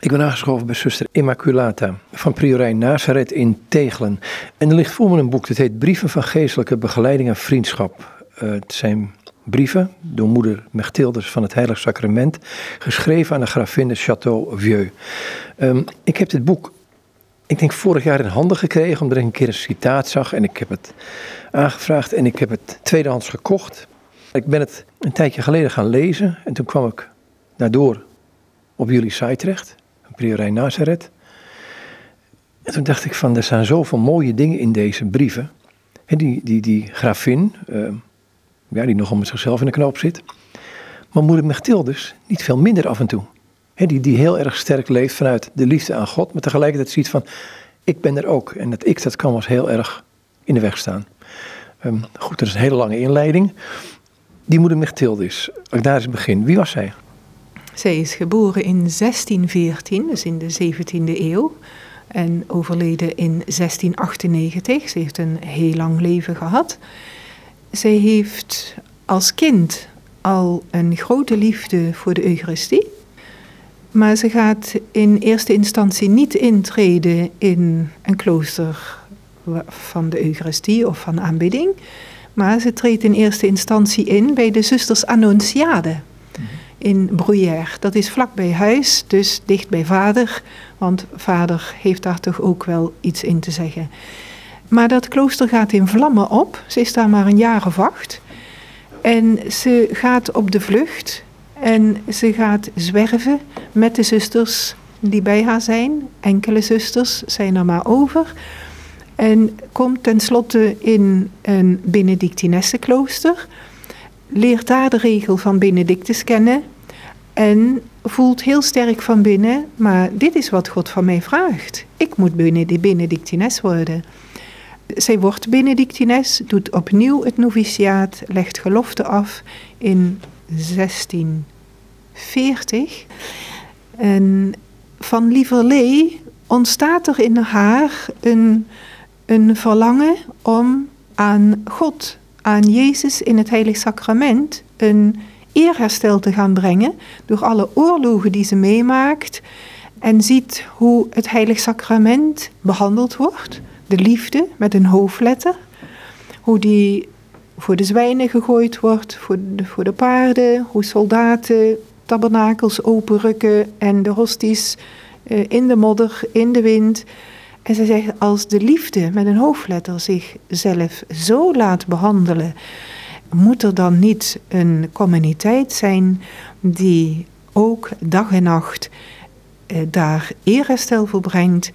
Ik ben aangeschoven bij zuster Immaculata van Priorijn Nazareth in Tegelen. En er ligt voor me een boek, dat heet Brieven van Geestelijke Begeleiding en Vriendschap. Uh, het zijn brieven door moeder Mechtildes van het Heilig Sacrament, geschreven aan de gravin de Château Vieux. Um, ik heb dit boek, ik denk vorig jaar in handen gekregen, omdat ik een keer een citaat zag en ik heb het aangevraagd en ik heb het tweedehands gekocht. Ik ben het een tijdje geleden gaan lezen en toen kwam ik daardoor op jullie site terecht, Priorij Nazareth. En toen dacht ik van, er staan zoveel mooie dingen in deze brieven. die, die, die grafin, uh, ja, die nogal met zichzelf in de knoop zit. Maar moeder Mechtildes niet veel minder af en toe. die, die heel erg sterk leeft vanuit de liefde aan God, maar tegelijkertijd ziet van, ik ben er ook. En dat ik, dat kan was heel erg in de weg staan. Um, goed, dat is een hele lange inleiding. Die moeder Mechtildes, daar is het begin. Wie was zij? Zij is geboren in 1614, dus in de 17e eeuw. En overleden in 1698. Ze heeft een heel lang leven gehad. Zij heeft als kind al een grote liefde voor de Eucharistie. Maar ze gaat in eerste instantie niet intreden in een klooster van de Eucharistie of van aanbidding. Maar ze treedt in eerste instantie in bij de zusters Annonciade in Bruyère. Dat is vlak bij huis, dus dicht bij vader, want vader heeft daar toch ook wel iets in te zeggen. Maar dat klooster gaat in vlammen op. Ze is daar maar een jaar of acht. En ze gaat op de vlucht en ze gaat zwerven met de zusters die bij haar zijn. Enkele zusters zijn er maar over. En komt tenslotte in een Benedictinessenklooster leert daar de regel van Benedictus kennen en voelt heel sterk van binnen, maar dit is wat God van mij vraagt. Ik moet Benedictines worden. Zij wordt Benedictines, doet opnieuw het noviciaat, legt gelofte af in 1640. En van lieverlee ontstaat er in haar een, een verlangen om aan God aan Jezus in het Heilig Sacrament een eerherstel te gaan brengen door alle oorlogen die ze meemaakt en ziet hoe het Heilig Sacrament behandeld wordt. De liefde met een hoofdletter. Hoe die voor de zwijnen gegooid wordt, voor de, voor de paarden, hoe soldaten tabernakels openrukken en de hosties uh, in de modder, in de wind. En ze zegt, als de liefde met een hoofdletter zichzelf zo laat behandelen, moet er dan niet een communiteit zijn die ook dag en nacht eh, daar eerherstel voor brengt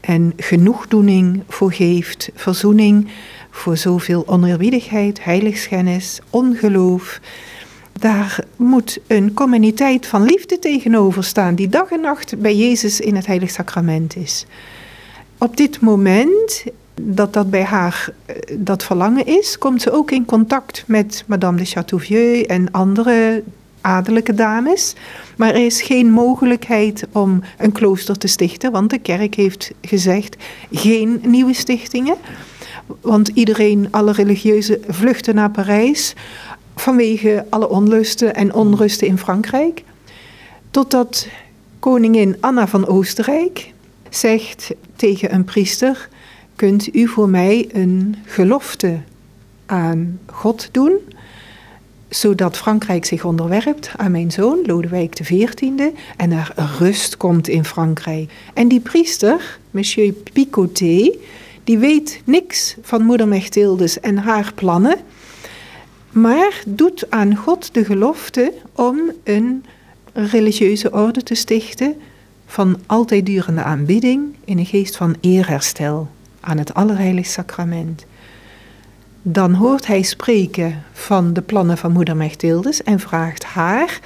en genoegdoening voor geeft, verzoening voor zoveel oneerbiedig,heid heiligschennis, ongeloof. Daar moet een communiteit van liefde tegenover staan, die dag en nacht bij Jezus in het Heilig Sacrament is. Op dit moment dat dat bij haar eh, dat verlangen is, komt ze ook in contact met Madame de Chateauvieux en andere adellijke dames. Maar er is geen mogelijkheid om een klooster te stichten, want de kerk heeft gezegd geen nieuwe stichtingen. Want iedereen, alle religieuzen vluchten naar Parijs vanwege alle onlusten en onrusten in Frankrijk. Totdat koningin Anna van Oostenrijk zegt tegen een priester: Kunt u voor mij een gelofte aan God doen, zodat Frankrijk zich onderwerpt aan mijn zoon Lodewijk XIV en er rust komt in Frankrijk? En die priester, monsieur Picotet, die weet niks van moeder Mechtildes en haar plannen, maar doet aan God de gelofte om een religieuze orde te stichten van altijd durende aanbidding in een geest van eerherstel aan het Allerheilig Sacrament. Dan hoort hij spreken van de plannen van moeder Mechtildes en vraagt haar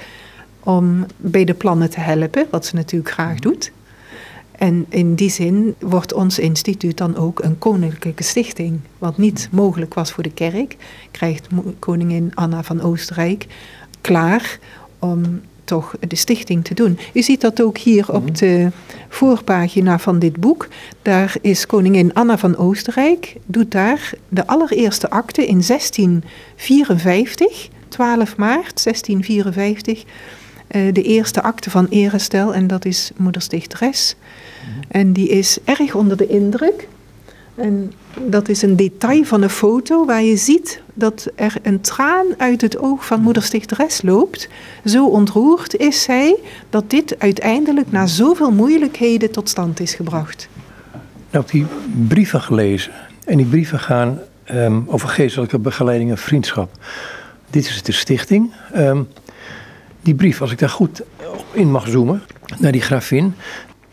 om bij de plannen te helpen, wat ze natuurlijk graag doet. En in die zin wordt ons instituut dan ook een koninklijke stichting. Wat niet mogelijk was voor de kerk, krijgt koningin Anna van Oostenrijk klaar om toch de stichting te doen. U ziet dat ook hier op mhm. de voorpagina van dit boek. Daar is koningin Anna van Oostenrijk, doet daar de allereerste akte in 1654, 12 maart 1654, eh, de eerste acte van Erestel en dat is moederstichteres. En die is erg onder de indruk. En dat is een detail van een foto waar je ziet dat er een traan uit het oog van moederstichteres loopt. Zo ontroerd is zij dat dit uiteindelijk na zoveel moeilijkheden tot stand is gebracht. Nou, heb die brieven gelezen. En die brieven gaan ehm, over geestelijke begeleiding en vriendschap. Dit is de stichting. Ehm, die brief, als ik daar goed in mag zoomen, naar die grafin,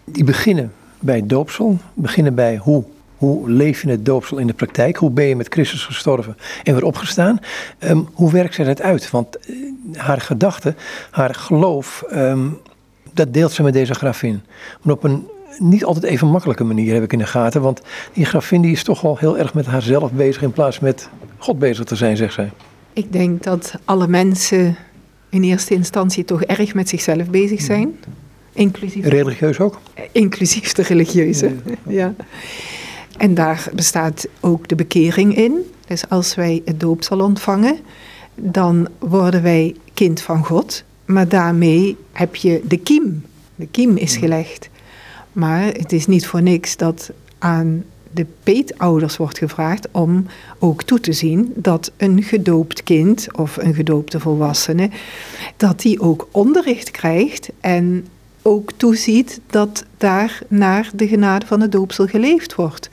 die beginnen bij het doopsel, beginnen bij hoe, hoe leef je het doopsel in de praktijk, hoe ben je met Christus gestorven en weer opgestaan, ehm, hoe werkt zij dat uit? Want eh, haar gedachten, haar geloof, ehm, dat deelt ze met deze grafin. Maar op een niet altijd even makkelijke manier heb ik in de gaten, want die grafin die is toch wel heel erg met haarzelf bezig in plaats met God bezig te zijn, zegt zij. Ik denk dat alle mensen in eerste instantie toch erg met zichzelf bezig zijn. Inclusief, Religieus ook? inclusief de religieuze. Ja. En daar bestaat ook de bekering in. Dus als wij het doopsel ontvangen, dan worden wij kind van God. Maar daarmee heb je de kiem. De kiem is gelegd. Maar het is niet voor niks dat aan de peetouders wordt gevraagd om ook toe te zien dat een gedoopt kind of een gedoopte volwassene, dat die ook onderricht krijgt en ook toeziet dat daar naar de genade van het doopsel geleefd wordt.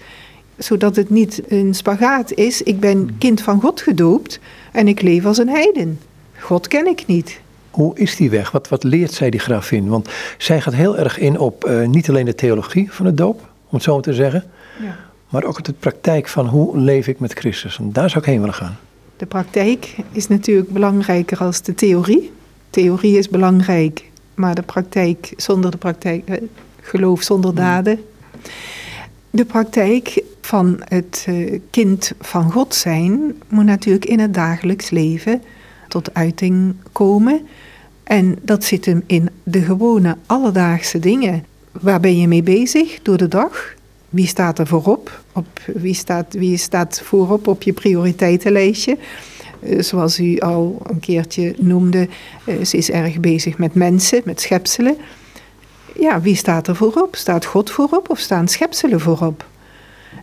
Zodat het niet een spagaat is, ik ben kind van God gedoopt en ik leef als een heiden. God ken ik niet. Hoe is die weg? Wat, wat leert zij die grafin? Want zij gaat heel erg in op uh, niet alleen de theologie van het doop, om het zo te zeggen, ja. maar ook op de praktijk van hoe leef ik met Christus. En daar zou ik heen willen gaan. De praktijk is natuurlijk belangrijker als de theorie. Theorie is belangrijk, maar de praktijk zonder de praktijk, geloof zonder daden. De praktijk van het uh, kind van God zijn moet natuurlijk in het dagelijks leven tot uiting komen. En dat zit hem in de gewone alledaagse dingen. Waar ben je mee bezig door de dag? Wie staat er voorop? Op, wie, staat, wie staat voorop op je prioriteitenlijstje? Uh, zoals u al een keertje noemde, uh, ze is erg bezig met mensen, met schepselen. Ja, wie staat er voorop? Staat God voorop of staan schepselen voorop?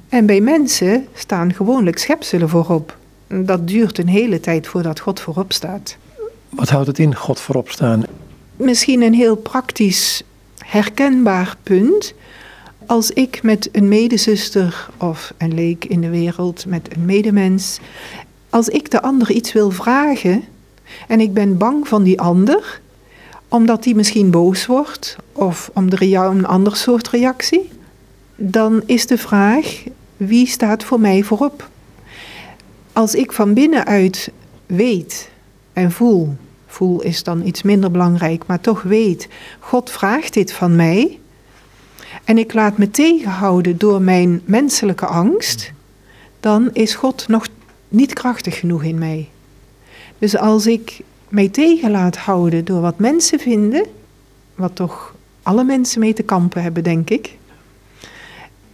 En bij mensen staan gewoonlijk schepselen voorop. Dat duurt een hele tijd voordat God voorop staat. Wat houdt het in, God voorop staan? Misschien een heel praktisch herkenbaar punt. Als ik met een medezuster of een leek in de wereld, met een medemens, als ik de ander iets wil vragen en ik ben bang van die ander, omdat die misschien boos wordt of om de een ander soort reactie, dan is de vraag: wie staat voor mij voorop? Als ik van binnenuit weet en voel, voel is dan iets minder belangrijk, maar toch weet, God vraagt dit van mij. En ik laat me tegenhouden door mijn menselijke angst, dan is God nog niet krachtig genoeg in mij. Dus als ik mij tegen laat houden door wat mensen vinden, wat toch alle mensen mee te kampen hebben, denk ik.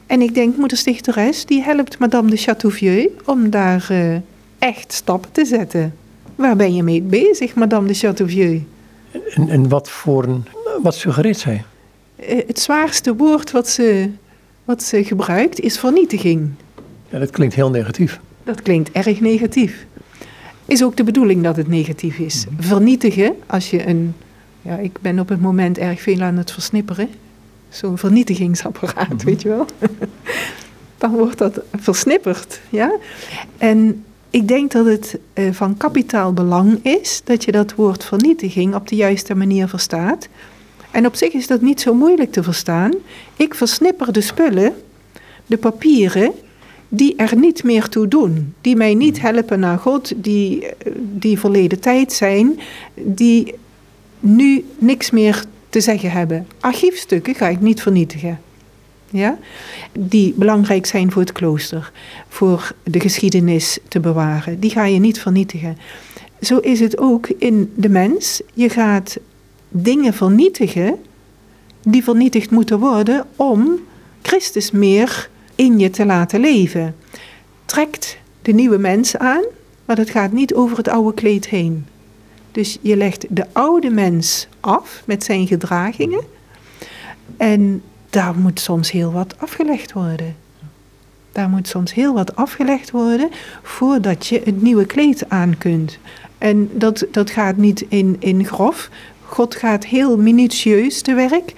En ik denk, moeder Stichteres, die helpt madame de Chateauvieux om daar uh, echt stappen te zetten. Waar ben je mee bezig, madame de Chateauvieux? En, en wat voor een, wat suggereert zij? Uh, het zwaarste woord wat ze, wat ze gebruikt is vernietiging. Ja, dat klinkt heel negatief. Dat klinkt erg negatief. Is ook de bedoeling dat het negatief is. Mm -hmm. Vernietigen, als je een. Ja, ik ben op het moment erg veel aan het versnipperen. Zo'n vernietigingsapparaat, mm -hmm. weet je wel. Dan wordt dat versnipperd, ja. En ik denk dat het uh, van kapitaal belang is dat je dat woord vernietiging op de juiste manier verstaat. En op zich is dat niet zo moeilijk te verstaan. Ik versnipper de spullen, de papieren, die er niet meer toe doen. Die mij niet helpen naar God, die, die verleden tijd zijn, die nu niks meer te zeggen hebben. Archiefstukken ga ik niet vernietigen. Ja? Die belangrijk zijn voor het klooster, voor de geschiedenis te bewaren. Die ga je niet vernietigen. Zo is het ook in de mens. Je gaat dingen vernietigen die vernietigd moeten worden om Christus meer in je te laten leven. Trekt de nieuwe mens aan, maar dat gaat niet over het oude kleed heen. Dus je legt de oude mens af met zijn gedragingen. En daar moet soms heel wat afgelegd worden. Daar moet soms heel wat afgelegd worden voordat je het nieuwe kleed aan kunt. En dat, dat gaat niet in, in grof. God gaat heel minutieus te werk.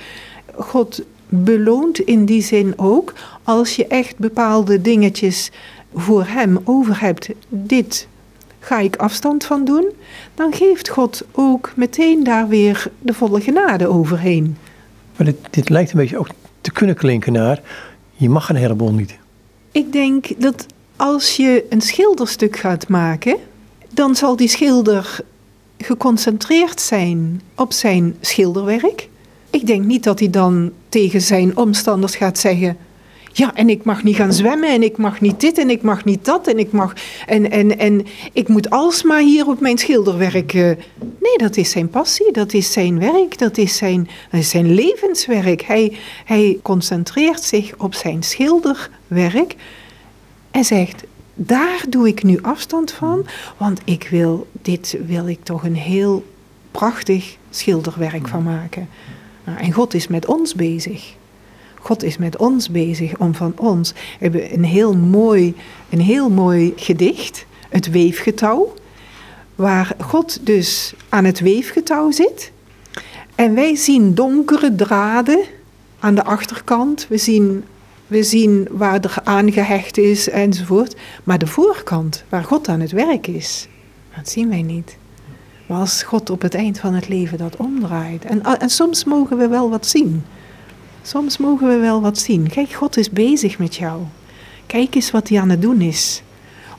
God beloont in die zin ook als je echt bepaalde dingetjes voor hem over hebt. Dit ga ik afstand van doen. Dan geeft God ook meteen daar weer de volle genade overheen. Maar dit, dit lijkt een beetje ook te kunnen klinken naar, je mag een heleboel niet. Ik denk dat als je een schilderstuk gaat maken, dan zal die schilder geconcentreerd zijn op zijn schilderwerk. Ik denk niet dat hij dan tegen zijn omstanders gaat zeggen: ja, en ik mag niet gaan zwemmen en ik mag niet dit en ik mag niet dat en ik mag. En, en, en ik moet alsmaar hier op mijn schilderwerk. Uh... Nee, dat is zijn passie, dat is zijn werk, dat is zijn, zijn levenswerk. Hij, hij concentreert zich op zijn schilderwerk en zegt: daar doe ik nu afstand van, want ik wil, dit wil ik toch een heel prachtig schilderwerk van maken. Nou, en God is met ons bezig. God is met ons bezig om van ons. We hebben een heel mooi, een heel mooi gedicht, het weefgetouw, waar God dus aan het weefgetouw zit. En wij zien donkere draden aan de achterkant. We zien, we zien waar er aangehecht is enzovoort. Maar de voorkant, waar God aan het werk is, dat zien wij niet. Maar als God op het eind van het leven dat omdraait. En, en soms mogen we wel wat zien. Soms mogen we wel wat zien. Kijk, God is bezig met jou. Kijk eens wat hij aan het doen is.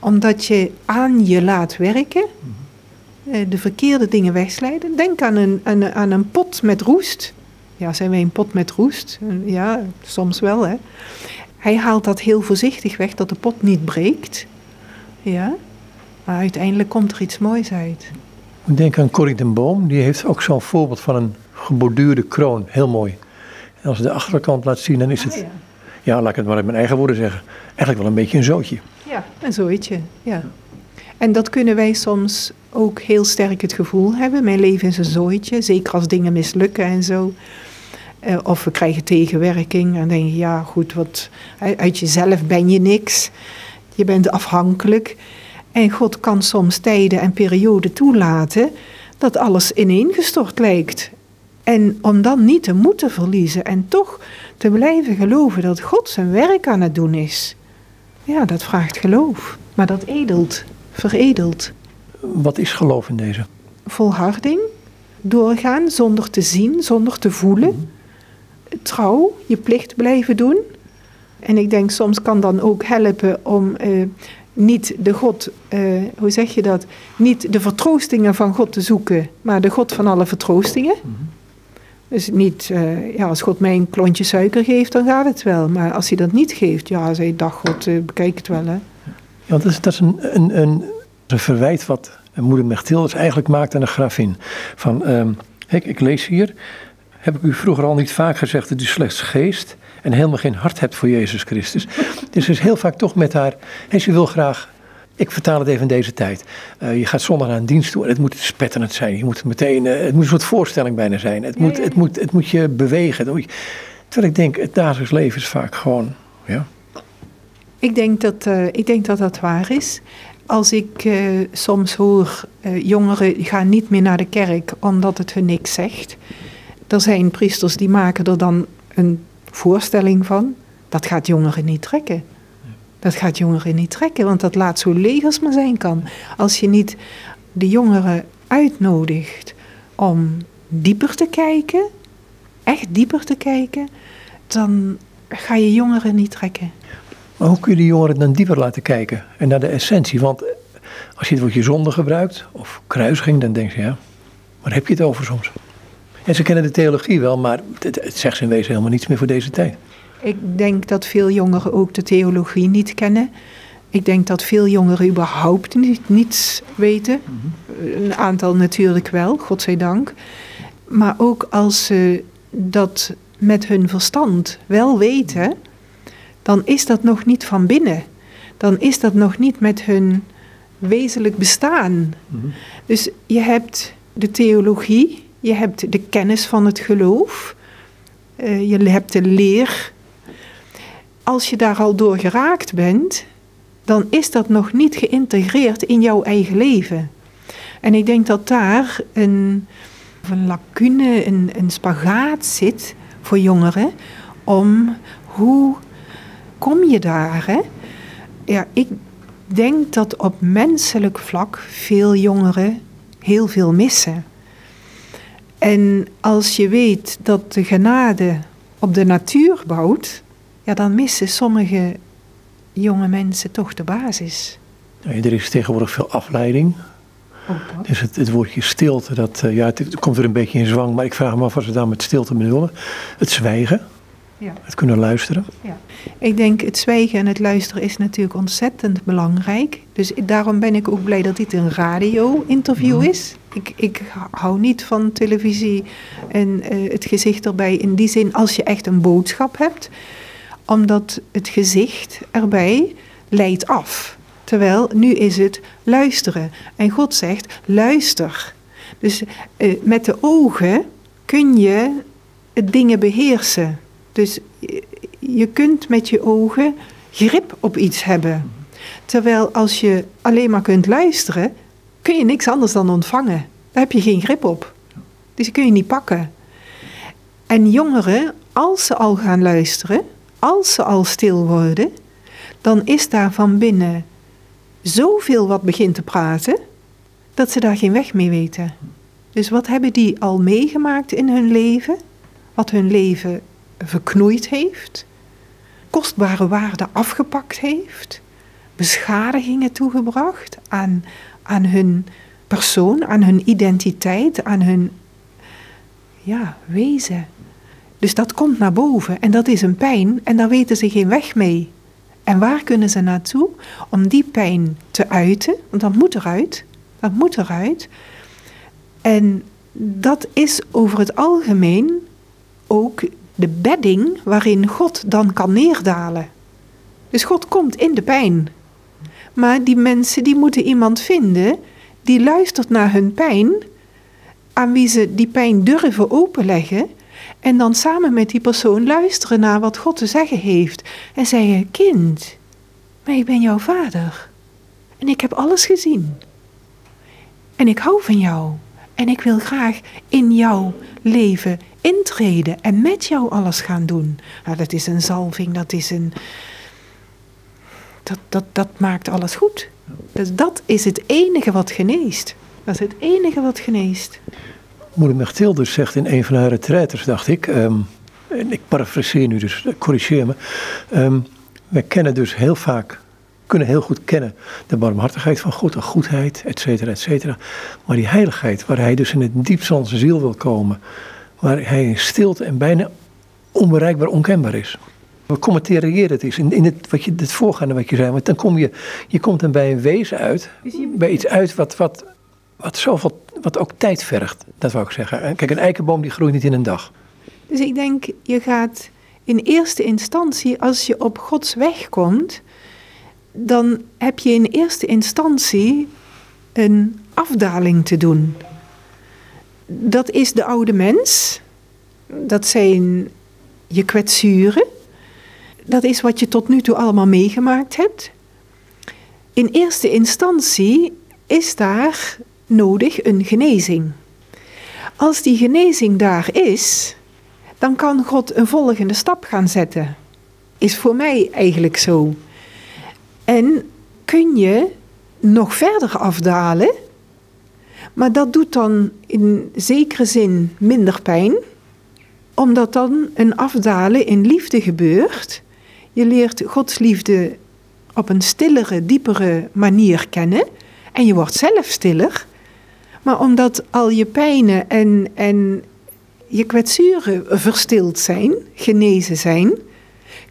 Omdat je aan je laat werken, eh, de verkeerde dingen wegslijden. Denk aan een, aan, aan een pot met roest. Ja, zijn wij een pot met roest? Ja, soms wel, hè. Hij haalt dat heel voorzichtig weg, dat de pot niet breekt. Ja, maar uiteindelijk komt er iets moois uit. Ik denk aan Corrie den Boom, die heeft ook zo'n voorbeeld van een geborduurde kroon. Heel mooi als de achterkant laat zien, dan is het, ah, ja. ja. laat ik het maar in mijn eigen woorden zeggen, eigenlijk wel een beetje een zootje. Ja, een zootje, ja. En dat kunnen wij soms ook heel sterk het gevoel hebben. Mijn leven is een zooitje, zeker als dingen mislukken en zo. Uh, of we krijgen tegenwerking en denk je, ja goed, wat, uit jezelf ben je niks. Je bent afhankelijk. En God kan soms tijden en perioden toelaten dat alles ineengestort lijkt. En om dan niet te moeten verliezen en toch te blijven geloven dat God zijn werk aan het doen is. Ja, dat vraagt geloof. Maar dat edelt, veredelt. Wat is geloof in deze? Volharding, doorgaan zonder te zien, zonder te voelen. Mhm. Trouw, je plicht blijven doen. En ik denk soms kan dan ook helpen om eh, niet de God, eh, hoe zeg je dat? Niet de vertroostingen van God te zoeken, maar de God van alle vertroostingen. Mhm. Dus niet, uh, ja, als God mij een klontje suiker geeft, dan gaat het wel. Maar als hij dat niet geeft, ja, zei dag God, uh, bekijk het wel. Hè. Ja, dat is, dat is een, een, een, verwijt wat moeder Mechtilders eigenlijk maakt aan de gravin. Van, um, ik, ik lees hier, heb ik u vroeger al niet vaak gezegd dat u slechts geest en helemaal geen hart hebt voor Jezus Christus. dus ze is heel vaak toch met haar, en ze wil graag ik vertaal het even in deze tijd. Uh, je gaat zondag naar een dienst toe en het moet spetterend zijn. Je moet meteen, uh, het moet een soort voorstelling bijna zijn. Het, moet, Het, moet, het moet je bewegen. Terwijl ik denk, het dagelijks leven is vaak gewoon, ja. Ik denk dat, uh, ik denk dat dat waar is. Als ik soms hoor, jongeren gaan niet meer naar de kerk omdat het hun niks zegt. Er zijn priesters die maken er dan een voorstelling van. Dat gaat jongeren niet trekken. Dat gaat jongeren niet trekken, want dat laat zo leeg als maar zijn kan. Als je niet de jongeren uitnodigt om dieper te kijken, echt dieper te kijken, dan ga je jongeren niet trekken. Maar hoe kun je de jongeren dan dieper laten kijken en naar de essentie? Want als je het woordje zonde gebruikt of kruising, dan denk je, ja, waar heb je het over soms? En ze kennen de theologie wel, maar het, het zegt in wezen helemaal niets meer voor deze tijd. Ik denk dat veel jongeren ook de theologie niet kennen. Ik denk dat veel jongeren überhaupt niet, niets weten. Mhm. Een aantal natuurlijk wel, godzijdank. Maar ook als ze dat met hun verstand wel weten, dan is dat nog niet van binnen. Dan is dat nog niet met hun wezenlijk bestaan. Mhm. Dus je hebt de theologie, je hebt de kennis van het geloof, uh, je hebt de leer. Als je daar al door geraakt bent, dan is dat nog niet geïntegreerd in jouw eigen leven. En ik denk dat daar een, een lacune, een, spagaat zit voor jongeren om hoe kom je daar? Hè? Ja, ik denk dat op menselijk vlak veel jongeren heel veel missen. En als je weet dat de genade op de natuur bouwt, ja, dan missen sommige jonge mensen toch de basis. Ja, er is tegenwoordig veel afleiding. Dus het, het, woordje stilte, dat, uh, ja, het, komt er een beetje in zwang, maar ik vraag me af wat ze daar met stilte bedoelen. Het zwijgen, ja. het kunnen luisteren. Ja. Ik denk het zwijgen en het luisteren is natuurlijk ontzettend belangrijk. Dus daarom ben ik ook blij dat dit een radio-interview mhm. is. Ik, ik hou niet van televisie en uh, het gezicht erbij in die zin als je echt een boodschap hebt. Omdat het gezicht erbij leidt af. Terwijl nu is het luisteren. En God zegt luister. Dus uh, met de ogen kun je dingen beheersen. Dus je kunt met je ogen grip op iets hebben. Terwijl als je alleen maar kunt luisteren, kun je niks anders dan ontvangen. Daar heb je geen grip op. Dus die kun je niet pakken. En jongeren, als ze al gaan luisteren, als ze al stil worden, dan is daar van binnen zoveel wat begint te praten, dat ze daar geen weg mee weten. Dus wat hebben die al meegemaakt in hun leven? Wat hun leven verknoeid heeft, kostbare waarden afgepakt heeft, beschadigingen toegebracht aan, aan hun persoon, aan hun identiteit, aan hun ja, wezen. Dus dat komt naar boven en dat is een pijn en daar weten ze geen weg mee. En waar kunnen ze naartoe om die pijn te uiten? Want dat moet eruit. Dat moet eruit. En dat is over het algemeen ook de bedding waarin God dan kan neerdalen. Dus God komt in de pijn. Maar die mensen die moeten iemand vinden die luistert naar hun pijn, aan wie ze die pijn durven openleggen en dan samen met die persoon luisteren naar wat God te zeggen heeft en zeggen: Kind, maar ik ben jouw vader en ik heb alles gezien. En ik hou van jou en ik wil graag in jouw leven intreden en met jou alles gaan doen. Nou, dat is een zalving, dat is een. Dat, dat, dat maakt alles goed. Dus dat is het enige wat geneest. Dat is het enige wat geneest. Moeder Mechtilde zegt in een van haar retraiters, dacht ik, um, en ik parafraseer nu, dus corrigeer me. Um, wij kennen dus heel vaak, kunnen heel goed kennen de barmhartigheid van God, de goedheid, et cetera, et cetera. Maar die heiligheid, waar hij dus in het diepst van zijn ziel wil komen, waar hij in stilte en bijna onbereikbaar, onkenbaar is. We commenteren het is in, in het, wat je, het voorgaande wat je zei, want dan kom je, je komt dan bij een wezen uit, bij iets uit wat, wat, wat zoveel, wat ook tijd vergt, dat wou ik zeggen. Kijk, een eikenboom die groeit niet in een dag. Dus ik denk, je gaat in eerste instantie, als je op Gods weg komt, dan heb je in eerste instantie een afdaling te doen dat is de oude mens. Dat zijn je kwetsuren. Dat is wat je tot nu toe allemaal meegemaakt hebt. In eerste instantie is daar nodig een genezing. Als die genezing daar is, dan kan God een volgende stap gaan zetten. Is voor mij eigenlijk zo. En kun je nog verder afdalen maar dat doet dan in zekere zin minder pijn, omdat dan een afdalen in liefde gebeurt. Je leert Gods liefde op een stillere, diepere manier kennen en je wordt zelf stiller. Maar omdat al je pijnen en, en je kwetsuren verstild zijn, genezen zijn,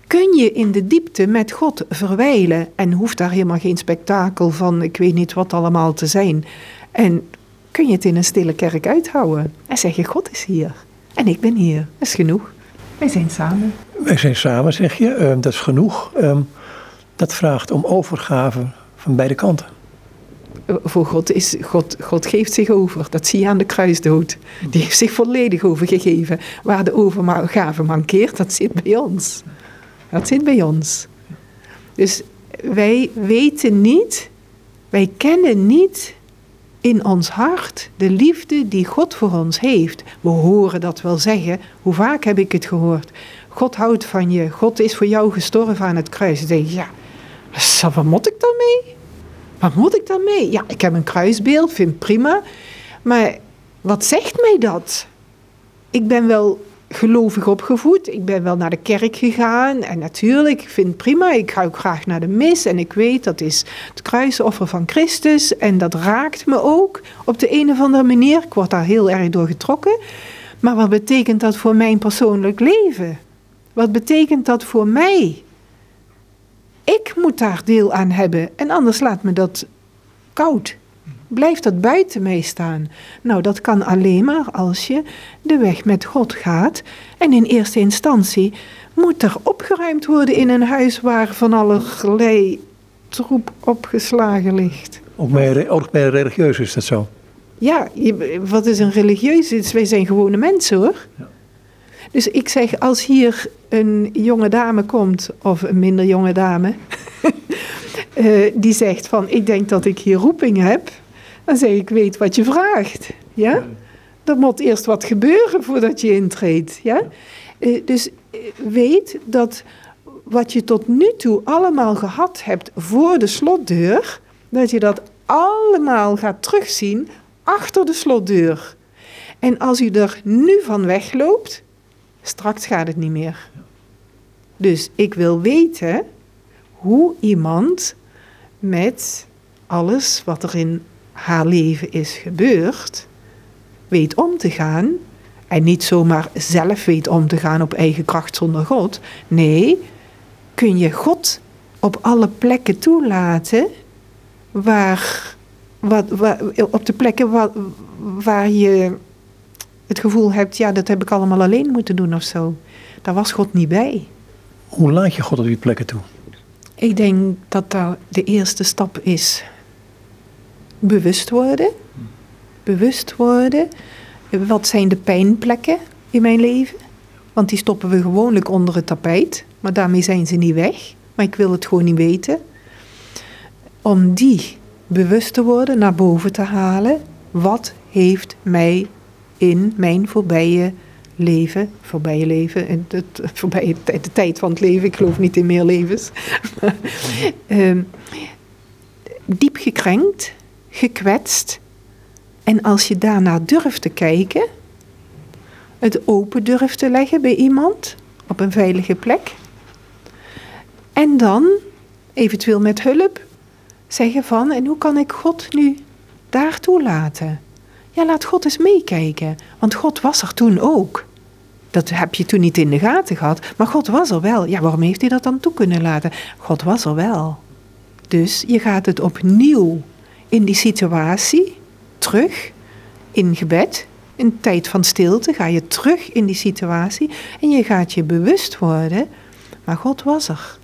kun je in de diepte met God verwijlen en hoeft daar helemaal geen spektakel van ik weet niet wat allemaal te zijn. En kun je het in een stille kerk uithouden. En zeg je, God is hier. En ik ben hier. Dat is genoeg. Wij zijn samen. Wij zijn samen, zeg je. Uh, dat is genoeg. Uh, dat vraagt om overgave van beide kanten. Voor God is, God, God geeft zich over. Dat zie je aan de kruisdood. Die heeft zich volledig overgegeven. Waar de overgave mankeert, dat zit bij ons. Dat zit bij ons. Dus wij weten niet, wij kennen niet in ons hart de liefde die God voor ons heeft. We horen dat wel zeggen. Hoe vaak heb ik het gehoord? God houdt van je. God is voor jou gestorven aan het kruis. Dan denk je, ja, wat moet ik daarmee? Wat moet ik daarmee? Ja, ik heb een kruisbeeld, vind prima. Maar wat zegt mij dat? Ik ben wel gelovig opgevoed. Ik ben wel naar de kerk gegaan. En natuurlijk, ik vind het prima. Ik ga ook graag naar de mis. En ik weet dat is het kruisoffer van Christus. En dat raakt me ook op de een of andere manier. Ik word daar heel erg door getrokken. Maar wat betekent dat voor mijn persoonlijk leven? Wat betekent dat voor mij? Ik moet daar deel aan hebben. En anders laat me dat koud blijft dat buiten mij staan? Nou, dat kan alleen maar als je de weg met God gaat. En in eerste instantie moet er opgeruimd worden in een huis waar van allerlei troep opgeslagen ligt. Ook bij, ook bij religieus is dat zo? Ja, wat is een religieus? Wij zijn gewone mensen hoor. Ja. Dus ik zeg, als hier een jonge dame komt, of een minder jonge dame, uh, die zegt van, ik denk dat ik hier roeping heb, dan zeg ik, weet wat je vraagt. Ja? Er moet eerst wat gebeuren voordat je intreedt. Ja? Eh, dus eh, weet dat wat je tot nu toe allemaal gehad hebt voor de slotdeur, dat je dat allemaal gaat terugzien achter de slotdeur. En als u er nu van wegloopt, straks gaat het niet meer. Dus ik wil weten hoe iemand met alles wat er in haar leven is gebeurd, weet om te gaan. En niet zomaar zelf weet om te gaan op eigen kracht zonder God. Nee, kun je God op alle plekken toelaten waar, wat, waar, op de plekken waar, waar je het gevoel hebt, ja, dat heb ik allemaal alleen moeten doen of zo. Daar was God niet bij. Hoe laat je God op die plekken toe? Ik denk dat dat de eerste stap is bewust worden. Bewust worden. Wat zijn de pijnplekken in mijn leven? Want die stoppen we gewoonlijk onder het tapijt. Maar daarmee zijn ze niet weg. Maar ik wil het gewoon niet weten. Om die bewust te worden, naar boven te halen. Wat heeft mij in mijn voorbije leven, voorbije leven, het, voorbije, de tijd van het leven, ik geloof niet in meer levens, uh, diep gekrenkt, gekwetst. En als je daarna durft te kijken, het open durft te leggen bij iemand op een veilige plek. En dan, eventueel met hulp, zeggen van, en hoe kan ik God nu daartoe laten? Ja, laat God eens meekijken, want God was er toen ook. Dat heb je toen niet in de gaten gehad, maar God was er wel. Ja, waarom heeft hij dat dan toe kunnen laten? God was er wel. Dus je gaat het opnieuw in die situatie terug in gebed, in tijd van stilte, ga je terug in die situatie en je gaat je bewust worden, maar God was er.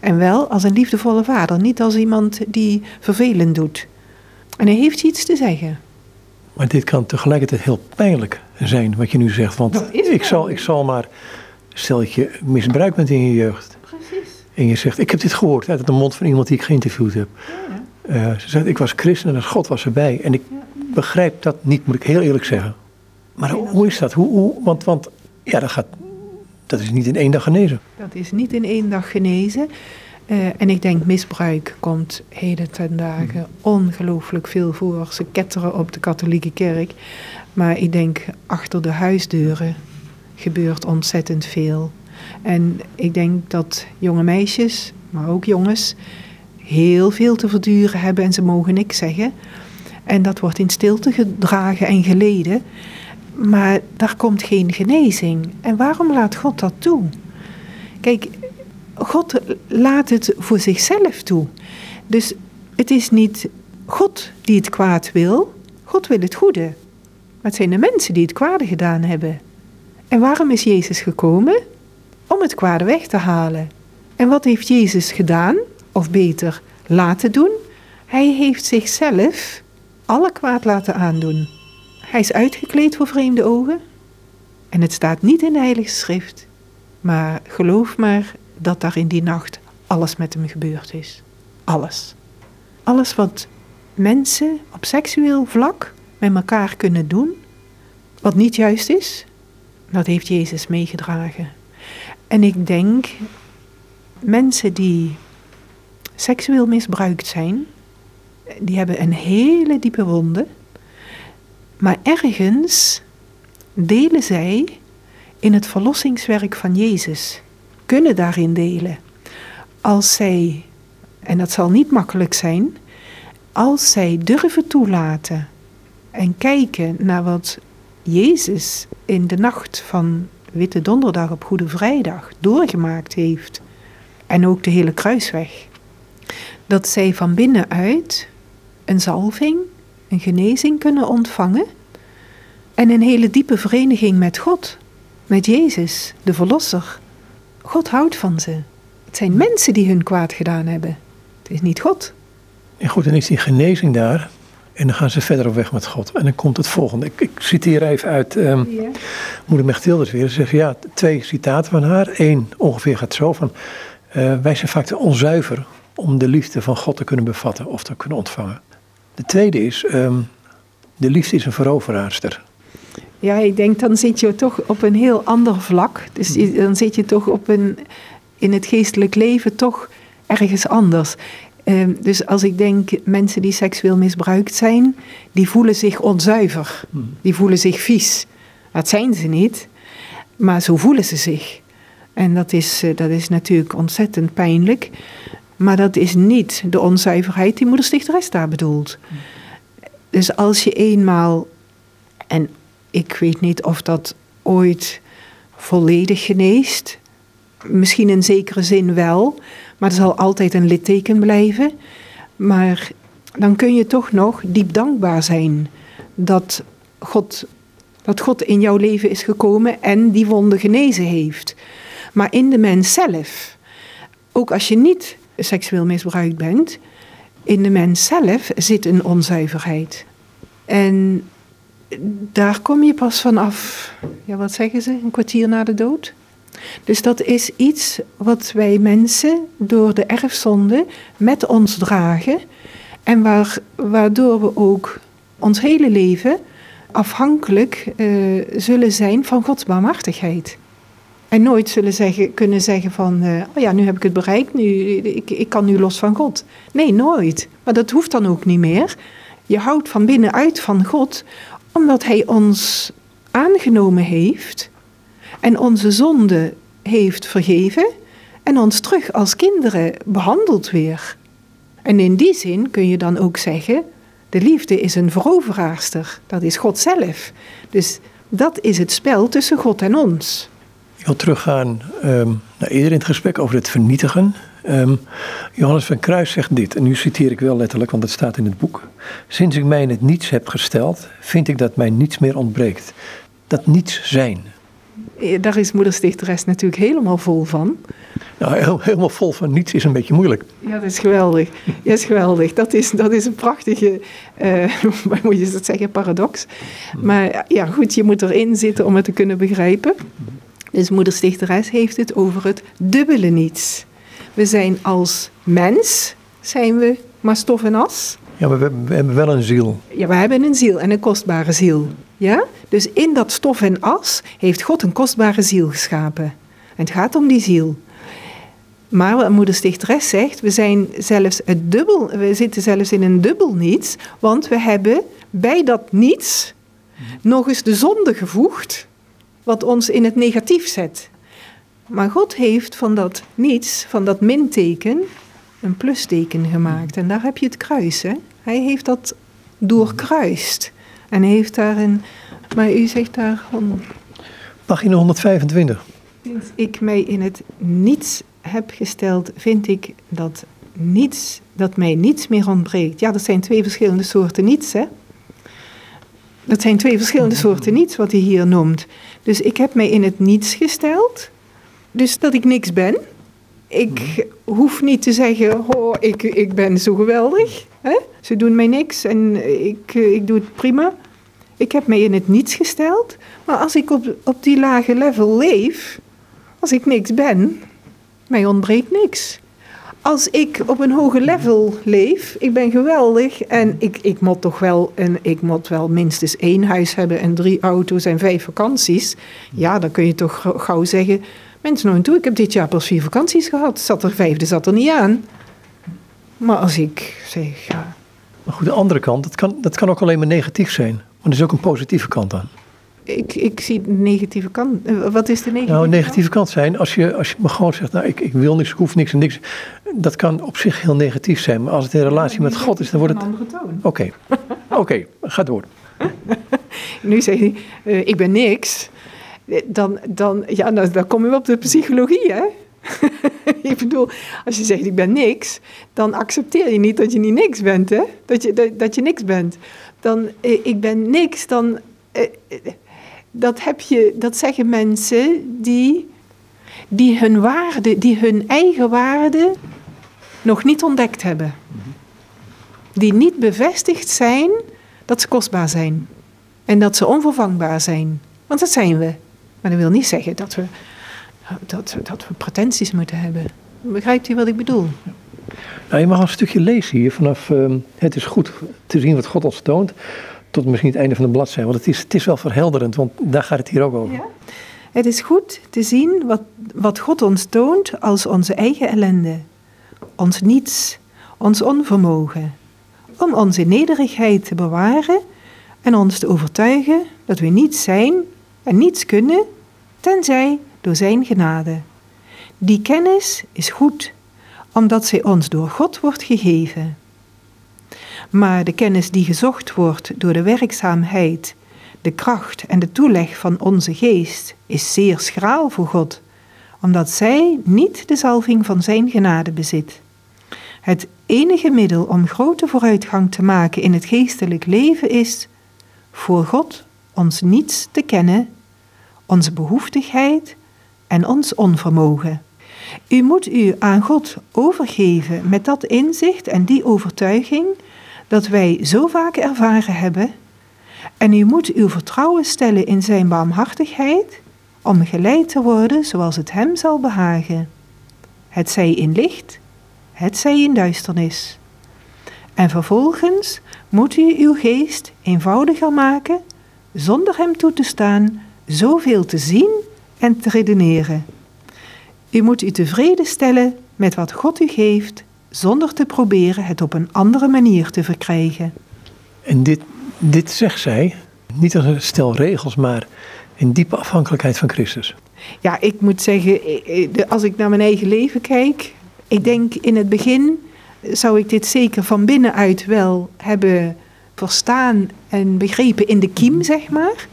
En wel als een liefdevolle vader, niet als iemand die vervelend doet. En hij heeft iets te zeggen. Maar dit kan tegelijkertijd heel pijnlijk zijn, wat je nu zegt. Want ik zal, ik zal maar, stel dat je misbruikt bent in je jeugd. Precies. En je zegt, ik heb dit gehoord uit de mond van iemand die ik geïnterviewd heb. Ja. Uh, ze zegt, ik was christen en God was erbij. En ik begrijp dat niet, moet ik heel eerlijk zeggen. Maar hoe is dat? Hoe, hoe, want, want ja, dat, gaat, dat is niet in één dag genezen. Dat is niet in één dag genezen. Uh, en ik denk misbruik komt heden ten dagen hmm. ongelooflijk veel voor. Ze ketteren op de katholieke kerk. Maar ik denk achter de huisdeuren gebeurt ontzettend veel. En ik denk dat jonge meisjes, maar ook jongens, heel veel te verduren hebben en ze mogen niks zeggen. En dat wordt in stilte gedragen en geleden. Maar daar komt geen genezing. En waarom laat God dat toe? Kijk, God laat het voor zichzelf toe. Dus het is niet God die het kwaad wil. God wil het goede. Maar het zijn de mensen die het kwade gedaan hebben. En waarom is Jezus gekomen? Om het kwade weg te halen. En wat heeft Jezus gedaan? of beter laten doen. Hij heeft zichzelf alle kwaad laten aandoen. Hij is uitgekleed voor vreemde ogen. En het staat niet in de Heilige Schrift. Maar geloof maar dat daar in die nacht alles met hem gebeurd is. Alles. Alles wat mensen op seksueel vlak met elkaar kunnen doen, wat niet juist is, dat heeft Jezus meegedragen. En ik denk, mensen die seksueel misbruikt zijn, die hebben een hele diepe wonde. Maar ergens delen zij in het verlossingswerk van Jezus, kunnen daarin delen. Als zij, en dat zal niet makkelijk zijn, als zij durven toelaten en kijken naar wat Jezus in de nacht van Witte Donderdag op Goede Vrijdag doorgemaakt heeft, en ook de hele kruisweg, dat zij van binnenuit een zalving, een genezing kunnen ontvangen en een hele diepe vereniging met God, met Jezus, de Verlosser. God houdt van ze. Het zijn mensen die hun kwaad gedaan hebben. Het is niet God. En goed, dan is die genezing daar. En dan gaan ze verder op weg met God. En dan komt het volgende. Ik, ik citeer even uit um, ja. moeder Mechtildes weer. Ze zegt ja, twee citaten van haar. Eén ongeveer gaat zo van... Uh, wij zijn vaak te onzuiver om de liefde van God te kunnen bevatten of te kunnen ontvangen. De tweede is, um, de liefde is een veroveraarster. Ja, ik denk dan zit je toch op een heel ander vlak. Dus dan zit je toch op een, in het geestelijk leven toch ergens anders. Um, dus als ik denk, mensen die seksueel misbruikt zijn, die voelen zich onzuiver. Die voelen zich vies. Dat zijn ze niet, maar zo voelen ze zich. En dat is, dat is natuurlijk ontzettend pijnlijk. Maar dat is niet de onzuiverheid die moeder Stichteres daar bedoelt. Dus als je eenmaal, en ik weet niet of dat ooit volledig geneest, misschien in zekere zin wel, maar er zal altijd een litteken blijven. Maar dan kun je toch nog diep dankbaar zijn dat God, dat God in jouw leven is gekomen en die wonde genezen heeft. Maar in de mens zelf, ook als je niet seksueel misbruikt bent, in de mens zelf zit een onzuiverheid. En daar kom je pas vanaf, ja wat zeggen ze, een kwartier na de dood. Dus dat is iets wat wij mensen door de erfzonde met ons dragen en waar, waardoor we ook ons hele leven afhankelijk uh, zullen zijn van Gods barmhartigheid. En nooit zullen zeggen, kunnen zeggen van, uh, oh ja, nu heb ik het bereikt, nu, ik, ik kan nu los van God. Nee, nooit. Maar dat hoeft dan ook niet meer. Je houdt van binnenuit van God, omdat Hij ons aangenomen heeft en onze zonde heeft vergeven en ons terug als kinderen behandelt weer. En in die zin kun je dan ook zeggen, de liefde is een veroveraarster, dat is God zelf. Dus dat is het spel tussen God en ons. Ik wil teruggaan um, naar eerder in het gesprek over het vernietigen. Um, Johannes van Kruis zegt dit, en nu citeer ik wel letterlijk, want het staat in het boek. Sinds ik mij in het niets heb gesteld, vind ik dat mij niets meer ontbreekt. Dat niets zijn. Daar is moederstichteres natuurlijk helemaal vol van. Nou, helemaal vol van niets is een beetje moeilijk. Ja, dat is geweldig. Dat is geweldig. Dat is, dat is een prachtige, uh, hoe moet je dat zeggen, paradox. Maar ja, goed, je moet erin zitten om het te kunnen begrijpen. Dus moeder Stichteres heeft het over het dubbele niets. We zijn als mens, zijn we maar stof en as. Ja, maar we, we, hebben wel een ziel. Ja, we hebben een ziel en een kostbare ziel. Ja? Dus in dat stof en as heeft God een kostbare ziel geschapen. En het gaat om die ziel. Maar wat moeder Stichteres zegt, we zijn zelfs het dubbel, we zitten zelfs in een dubbel niets, want we hebben bij dat niets nog eens de zonde gevoegd wat ons in het negatief zet. Maar God heeft van dat niets, van dat minteken, een plusteken gemaakt. En daar heb je het kruis. Hè? Hij heeft dat doorkruist. En heeft daar een. Maar u zegt daar. Pagina 125. Sinds ik mij in het niets heb gesteld, vind ik dat niets, dat mij niets meer ontbreekt. Ja, dat zijn twee verschillende soorten niets, hè? Dat zijn twee verschillende soorten niets wat hij hier noemt. Dus ik heb mij in het niets gesteld. Dus dat ik niks ben. Ik hoef niet te zeggen, oh, ik, ik ben zo geweldig. Hè? Ze doen mij niks en ik, ik doe het prima. Ik heb mij in het niets gesteld. Maar als ik op, op die lage level leef, als ik niks ben, mij ontbreekt niks. Als ik op een hoger level leef, ik ben geweldig en ik, ik moet toch wel, en ik moet wel minstens één huis hebben en drie auto's en vijf vakanties. Ja, dan kun je toch gauw zeggen, mensen en toe, ik heb dit jaar pas vier vakanties gehad. Zat er vijfde, zat er niet aan. Maar als ik zeg, ja. Maar goed, de andere kant, dat kan, dat kan ook alleen maar negatief zijn. Maar er is ook een positieve kant aan. Ik, ik zie de negatieve kant. Eh, wat is de negatieve Nou, een negatieve kant zijn, als je, als je me gewoon zegt, nou, ik, ik wil niks, ik hoef niks en niks. Dat kan op zich heel negatief zijn. Maar als het in relatie met God is, dan wordt het... Een andere toon. Oké, oké, ga door. Nu zeg je, eh, ik ben niks. Dan, dan, ja, dan, dan kom je op de psychologie, hè? ik bedoel, als je zegt ik ben niks, dan accepteer je niet dat je niet niks bent, hè? Dat je, dat, dat je niks bent. Dan, eh, ik ben niks, dan... eh, eh, dat, heb je, dat zeggen mensen die, die hun waarde, die hun eigen waarde nog niet ontdekt hebben. Die niet bevestigd zijn dat ze kostbaar zijn. En dat ze onvervangbaar zijn. Want dat zijn we. Maar dat wil niet zeggen dat we, dat, dat we pretenties moeten hebben. Begrijpt u wat ik bedoel? Nou, je mag een stukje lezen hier vanaf ehm, het is goed te zien wat God ons toont. Tot misschien het einde van de bladzijde. Want het is, het is wel verhelderend, want daar gaat het hier ook over. Het is goed te zien wat, wat God ons toont als onze eigen ellende. Ons niets, ons onvermogen. Om onze nederigheid te bewaren en ons te overtuigen dat we niets zijn en niets kunnen, tenzij door Zijn genade. Die kennis is goed, omdat zij ons door God wordt gegeven. Maar de kennis die gezocht wordt door de werkzaamheid, de kracht en de toeleg van onze geest is zeer schraal voor God, omdat zij niet de zalving van Zijn genade bezit. Het enige middel om grote vooruitgang te maken in het geestelijk leven is voor God ons niets te kennen, onze behoeftigheid en ons onvermogen. U moet u aan God overgeven met dat inzicht en die overtuiging dat wij zo vaak ervaren hebben. En u moet uw vertrouwen stellen in Zijn barmhartigheid om geleid te worden zoals het Hem zal behagen. Het zij in licht, het zij in duisternis. En vervolgens moet u uw geest eenvoudiger maken, zonder Hem toe te staan zoveel te zien en te redeneren. U moet u tevreden stellen met wat God u geeft, zonder te proberen het op een andere manier te verkrijgen. En dit, dit zegt zij, niet als een stel regels, maar in diepe afhankelijkheid van Christus. Ja, ik moet zeggen, eh, eh, als ik naar mijn eigen leven kijk, ik denk in het begin zou ik dit zeker van binnenuit wel hebben verstaan en begrepen in de kiem, zeg maar.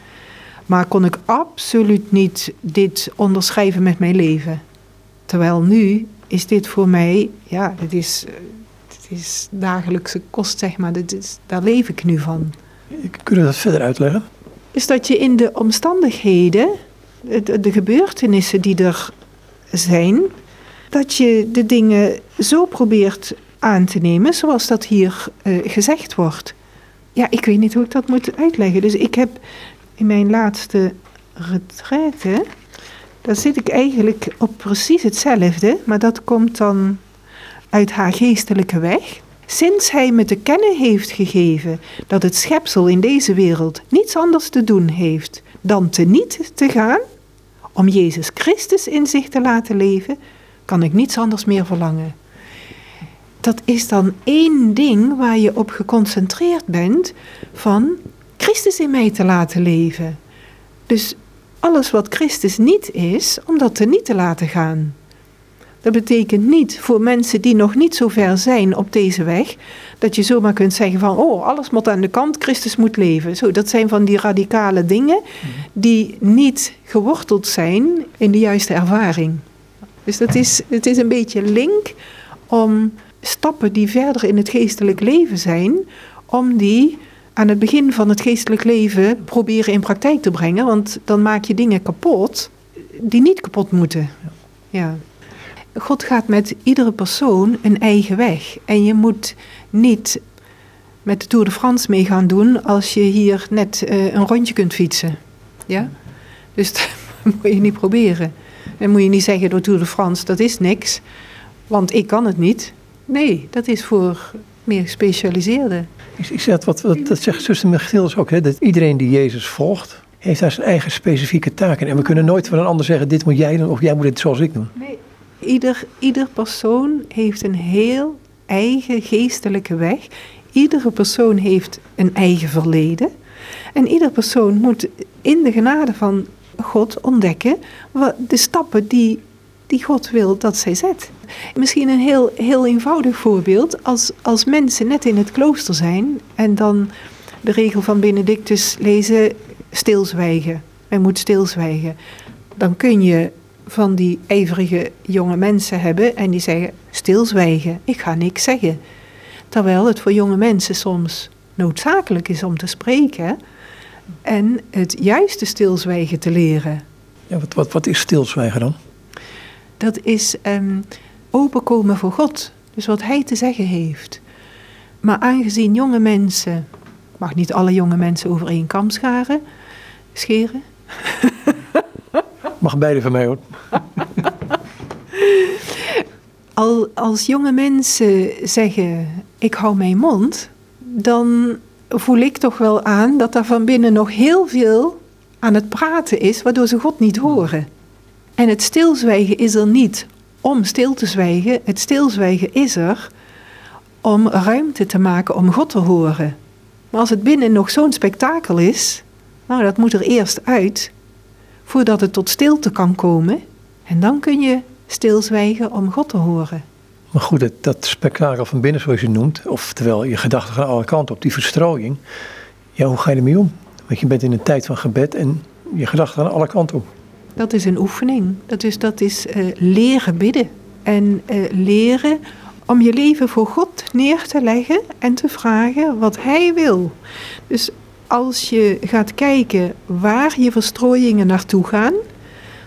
Maar kon ik absoluut niet dit onderschrijven met mijn leven. Terwijl nu is dit voor mij, ja, dit is, eh, dit is dagelijkse kost, zeg maar. Dit is, daar leef ik nu van. Kunnen we dat verder uitleggen? is dat je in de omstandigheden, de, de gebeurtenissen die er zijn, dat je de dingen zo probeert aan te nemen zoals dat hier eh, gezegd wordt. Ja, ik weet niet hoe ik dat moet uitleggen. Dus ik heb in mijn laatste retraite, daar zit ik eigenlijk op precies hetzelfde, maar dat komt dan uit haar geestelijke weg. Sinds hij me te kennen heeft gegeven dat het schepsel in deze wereld niets anders te doen heeft dan te niet te gaan, om Jezus Christus in zich te laten leven, kan ik niets anders meer verlangen. Dat is dan één ding waar je op geconcentreerd bent van Christus in mij te laten leven. Dus alles wat Christus niet is, om dat te niet te laten gaan. Dat betekent niet voor mensen die nog niet zo ver zijn op deze weg, dat je zomaar kunt zeggen van, oh, alles moet aan de kant, Christus moet leven. Zo, dat zijn van die radicale dingen die niet geworteld zijn in de juiste ervaring. Dus dat is, het is een beetje link om stappen die verder in het geestelijk leven zijn, om die aan het begin van het geestelijk leven proberen in praktijk te brengen, want dan maak je dingen kapot die niet kapot moeten. Ja. God gaat met iedere persoon een eigen weg. En je moet niet met de Tour de France mee gaan doen als je hier net eh, een rondje kunt fietsen. Ja? Dus dat moet je niet proberen. Dan moet je niet zeggen door Tour de France, dat is niks, want ik kan het niet. Nee, dat is voor meer gespecialiseerden. Ik, ik zeg, wat, wat, dat zegt zuster Michiels ook, hè, dat iedereen die Jezus volgt, heeft daar zijn eigen specifieke taken. En we kunnen nooit van een ander zeggen, dit moet jij doen of jij moet dit zoals ik doen. Nee. Ieder, ieder persoon heeft een heel eigen geestelijke weg. Iedere persoon heeft een eigen verleden. En ieder persoon moet in de genade van God ontdekken wat de stappen die, die God wil dat zij zet. Misschien een heel, heel eenvoudig voorbeeld. Als, als mensen net in het klooster zijn en dan de regel van Benedictus lezen, stilzwijgen. Men moet stilzwijgen. Dan kun je van die ijverige jonge mensen hebben en die zeggen stilzwijgen, ik ga niks zeggen. Terwijl het voor jonge mensen soms noodzakelijk is om te spreken en het juiste stilzwijgen te leren. Ja, wat, wat, wat is stilzwijgen dan? Dat is um, openkomen voor God, dus wat Hij te zeggen heeft. Maar aangezien jonge mensen, ik mag niet alle jonge mensen over één kam scharen, scheren. Mag beide van mij hoor. Al, als jonge mensen zeggen, ik hou mijn mond, dan voel ik toch wel aan dat er van binnen nog heel veel aan het praten is, waardoor ze God niet horen. En het stilzwijgen is er niet om stil te zwijgen. Het stilzwijgen is er om ruimte te maken om God te horen. Maar als het binnen nog zo'n spektakel is, nou dat moet er eerst uit voordat het tot stilte kan komen. En dan kun je stilzwijgen om God te horen. Maar goed, dat, dat spektakel van binnen, zoals je noemt, oftewel je gedachten gaan alle kanten op, die verstrooiing. Ja, hoe ga je ermee om? Want je bent in een tijd van gebed en je gedachten gaan alle kanten op. Dat is een oefening. Dat is, dat is uh, leren bidden. En uh, leren om je leven voor God neer te leggen en te vragen wat Hij wil. Dus als je gaat kijken waar je verstrooiingen naartoe gaan.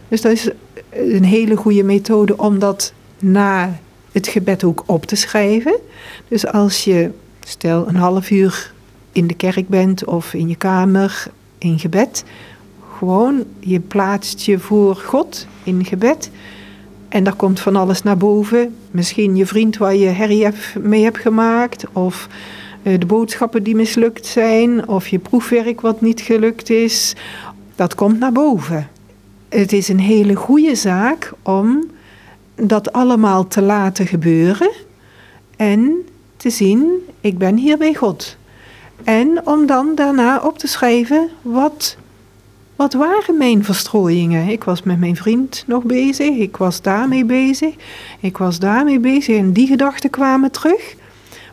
Dus dat is een hele goede methode om dat na het gebed ook op te schrijven. Dus als je, stel een half uur in de kerk bent of in je kamer in gebed, gewoon je plaatst je voor God in gebed. En daar komt van alles naar boven. Misschien je vriend waar je herrie mee hebt gemaakt. Of eh, de boodschappen die mislukt zijn. Of je proefwerk wat niet gelukt is. Dat komt naar boven. Het is een hele goede zaak om dat allemaal te laten gebeuren en te zien, ik ben hier bij God. En om dan daarna op te schrijven, wat, wat waren mijn verstrooiingen? Ik was met mijn vriend nog bezig, ik was daarmee bezig, ik was daarmee bezig en die gedachten kwamen terug.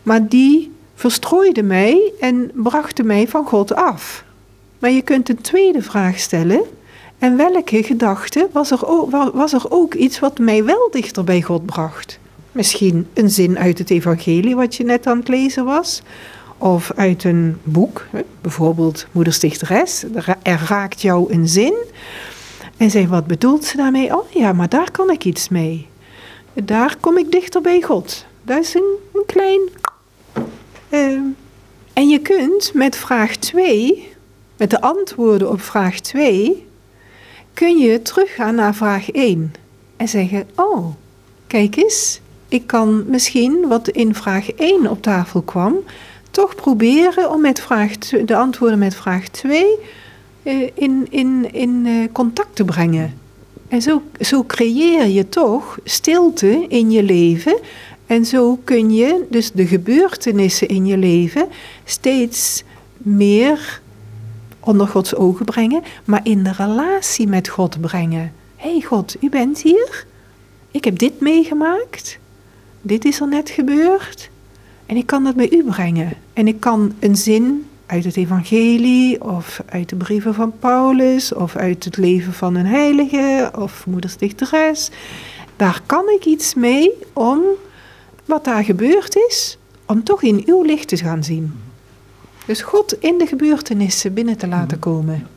Maar die verstrooiden mij en brachten mij van God af. Maar je kunt een tweede vraag stellen. En welke gedachte was er, ook, was er ook iets wat mij wel dichter bij God bracht? Misschien een zin uit het evangelie wat je net aan het lezen was. Of uit een boek, bijvoorbeeld Moeder Stichteres. Er raakt jou een zin. En zeg, wat bedoelt ze daarmee? Oh ja, maar daar kan ik iets mee. Daar kom ik dichter bij God. Dat is een, een klein... Uh, en je kunt met vraag 2, met de antwoorden op vraag 2 kun je teruggaan naar vraag 1 en zeggen: Oh, kijk eens, ik kan misschien wat in vraag 1 op tafel kwam, toch proberen om met vraag, de antwoorden met vraag 2 uh, eh, in, in, in uh, contact te brengen. En zo, zo creëer je toch stilte in je leven. En zo kun je dus de gebeurtenissen in je leven steeds meer onder Gods ogen brengen, maar in de relatie met God brengen. Hé hey God, u bent hier. Ik heb dit meegemaakt. Dit is er net gebeurd. En ik kan dat bij u brengen. En ik kan een zin uit het evangelie of uit de brieven van Paulus of uit het leven van een heilige of moederstichteres. Daar kan ik iets mee om wat daar gebeurd is, om toch in uw licht te gaan zien. Dus God in de gebeurtenissen binnen te laten mhm. komen.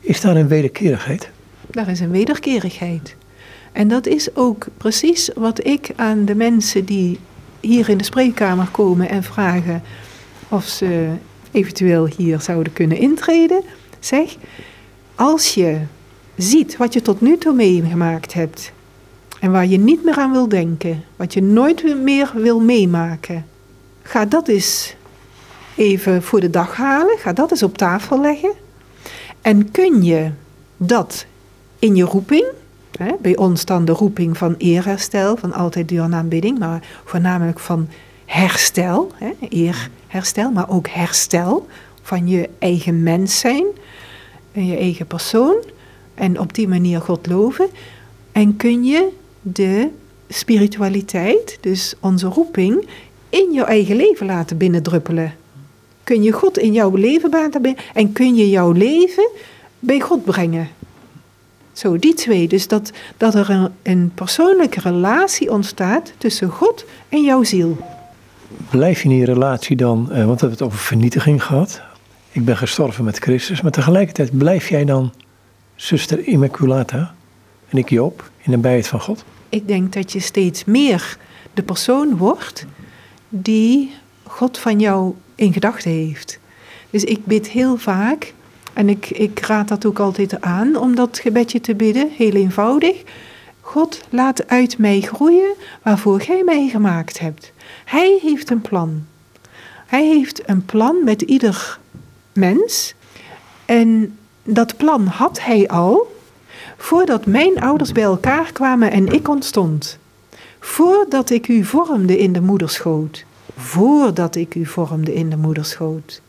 Is daar een wederkerigheid? Daar is een wederkerigheid. En dat is ook precies wat ik aan de mensen die hier in de spreekkamer komen en vragen: of ze eventueel hier zouden kunnen intreden, zeg, als je ziet wat je tot nu toe meegemaakt hebt en waar je niet meer aan wil denken, wat je nooit meer wil meemaken, ga dat eens even voor de dag halen, ga dat eens op tafel leggen. En kun je dat in je roeping, hè, bij ons dan de roeping van eerherstel, van altijd duur maar voornamelijk van herstel, hè, eerherstel, maar ook herstel van je eigen mens zijn en je eigen persoon. En op die manier God loven. En kun je de spiritualiteit, dus onze roeping, in jouw eigen leven laten binnendruppelen. Kun je God in jouw leven laten binnen en kun je jouw leven bij God brengen. Zo, die twee. Dus dat, dat er een, een persoonlijke relatie ontstaat tussen God en jouw ziel. Blijf je in die relatie dan, eh, want we hebben het over vernietiging gehad. Ik ben gestorven met Christus, maar tegelijkertijd blijf jij dan zuster Immaculata en ik Joop in de bijheid van God? Ik denk dat je steeds meer de persoon wordt die God van jou in gedachten heeft. Dus ik bid heel vaak, en ik, ik raad dat ook altijd aan om dat gebedje te bidden, heel eenvoudig. God, laat uit mij groeien waarvoor gij mij gemaakt hebt. Hij heeft een plan. Hij heeft een plan met ieder mens. En dat plan had hij al voordat mijn ouders bij elkaar kwamen en ik ontstond. Voordat ik u vormde in de moederschoot. Voordat ik u vormde in de moederschoot.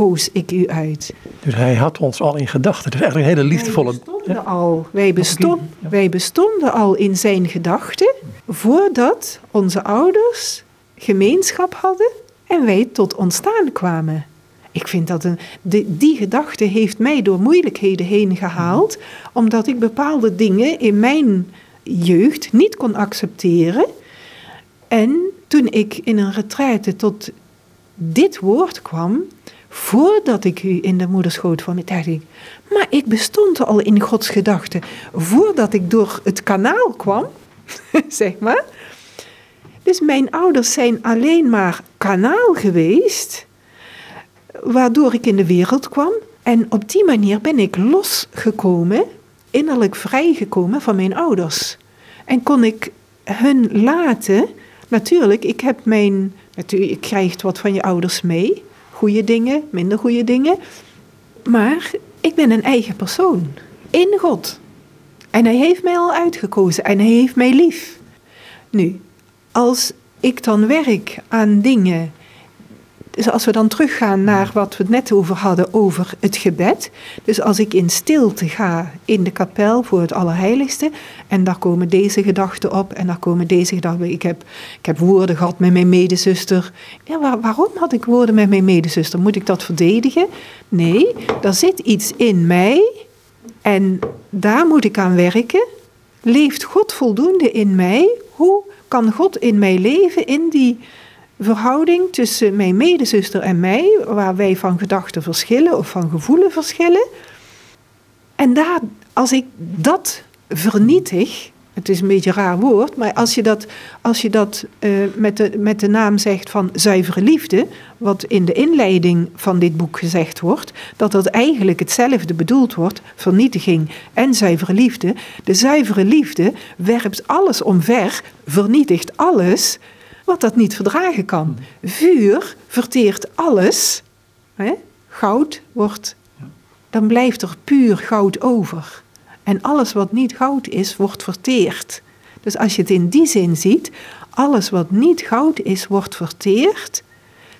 Koos ik u uit. Dus hij had ons al in gedachten. Dat is eigenlijk een hele liefdevolle... Wij bestonden al. Wij, bestond, wij bestonden al in zijn gedachten. Voordat onze ouders gemeenschap hadden en wij tot ontstaan kwamen. Ik vind dat een, die gedachte heeft mij door moeilijkheden heen gehaald, omdat ik bepaalde dingen in mijn jeugd niet kon accepteren. En toen ik in een retraite tot dit woord kwam, voordat ik u in de moederschoot van dacht ik, maar ik bestond al in Gods gedachten, voordat ik door het kanaal kwam, zeg maar. Dus mijn ouders zijn alleen maar kanaal geweest waardoor ik in de wereld kwam. En op die manier ben ik losgekomen, innerlijk vrijgekomen van mijn ouders. En kon ik hun laten, natuurlijk, ik heb mijn, natuurlijk, je krijgt wat van je ouders mee. Goede dingen, minder goede dingen. Maar ik ben een eigen persoon. In God. En hij heeft mij al uitgekozen en hij heeft mij lief. Nu, als ik dan werk aan dingen dus als we dan teruggaan naar wat we het net over hadden, over het gebed. Dus als ik in stilte ga in de kapel voor het Allerheiligste. En daar komen deze gedachten op en daar komen deze gedachten. Ik heb, ik heb woorden gehad met mijn medezuster. Ja, waarom had ik woorden met mijn medezuster? Moet ik dat verdedigen? Nee, er zit iets in mij en daar moet ik aan werken. Leeft God voldoende in mij? Hoe kan God in mij leven in die verhouding tussen mijn medezuster en mij, waar wij van gedachten verschillen of van gevoelen verschillen. En daar, als ik dat vernietig, het is een beetje een raar woord, maar als je dat, als je dat uh, met, de, met de naam zegt van zuivere liefde, wat in de inleiding van dit boek gezegd wordt, dat dat eigenlijk hetzelfde bedoeld wordt, vernietiging en zuivere liefde. De zuivere liefde werpt alles omver, vernietigt alles wat dat niet verdragen kan. Vuur verteert alles. Hè? Goud wordt, dan blijft er puur goud over. En alles wat niet goud is, wordt verteerd. Dus als je het in die zin ziet, alles wat niet goud is, wordt verteerd,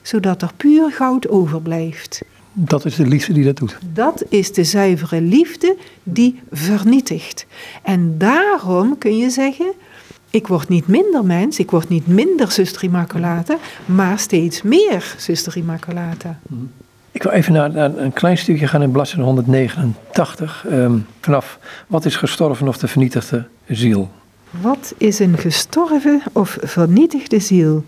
zodat er puur goud overblijft. Dat is de liefde die dat doet. Dat is de zuivere liefde die vernietigt. En daarom kun je zeggen, ik word niet minder mens, ik word niet minder zuster Immaculata, maar steeds meer zuster Immaculata. Mhm. Ik wil even naar, een klein stukje gaan in bladzijde 189. Ehm, vanaf wat is gestorven of de vernietigde ziel? Wat is een gestorven of vernietigde ziel?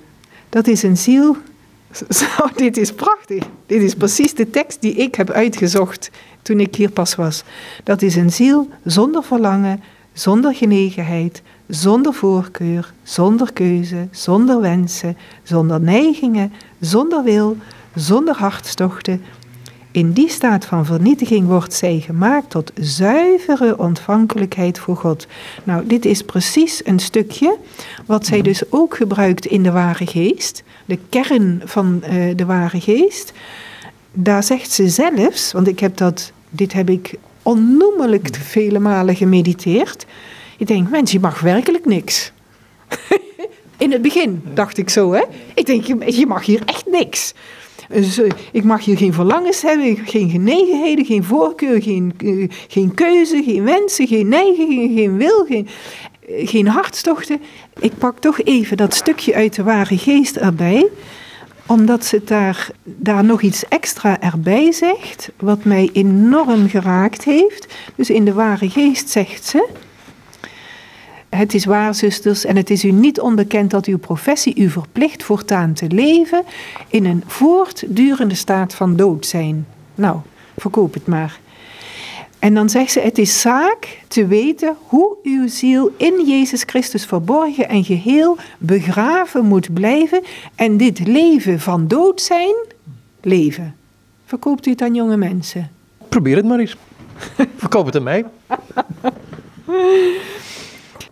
Dat is een ziel. Zo, dit is prachtig. Dit is precies de tekst die ik heb uitgezocht toen ik hier pas was. Dat is een ziel zonder verlangen, zonder genegenheid, zonder voorkeur, zonder keuze, zonder wensen, zonder neigingen, zonder wil, zonder hartstochten. In die staat van vernietiging wordt zij gemaakt tot zuivere ontvankelijkheid voor God. Nou, dit is precies een stukje wat zij dus ook gebruikt in de ware geest. De kern van uh, de ware geest. Daar zegt ze zelfs, want ik heb dat, dit heb ik onnoemelijk vele malen gemediteerd. Ik denk, mens, je mag werkelijk niks. In het begin dacht ik zo, hè. Ik denk, je mag hier echt niks. Dus, uh, ik mag hier geen verlangens hebben, geen genegenheden, geen voorkeur, geen, uh, geen keuze, geen wensen, geen neigingen, geen wil, geen, uh, geen hartstochten. Ik pak toch even dat stukje uit de ware geest erbij omdat ze daar, daar nog iets extra erbij zegt, wat mij enorm geraakt heeft. Dus in de ware geest zegt ze. Het is waar, zusters, en het is u niet onbekend dat uw professie u verplicht voortaan te leven in een voortdurende staat van dood zijn. Nou, verkoop het maar. En dan zegt ze: Het is zaak te weten hoe uw ziel in Jezus Christus verborgen en geheel begraven moet blijven. En dit leven van dood zijn, leven. Verkoopt u het aan jonge mensen? Probeer het maar eens. Verkoop het aan mij.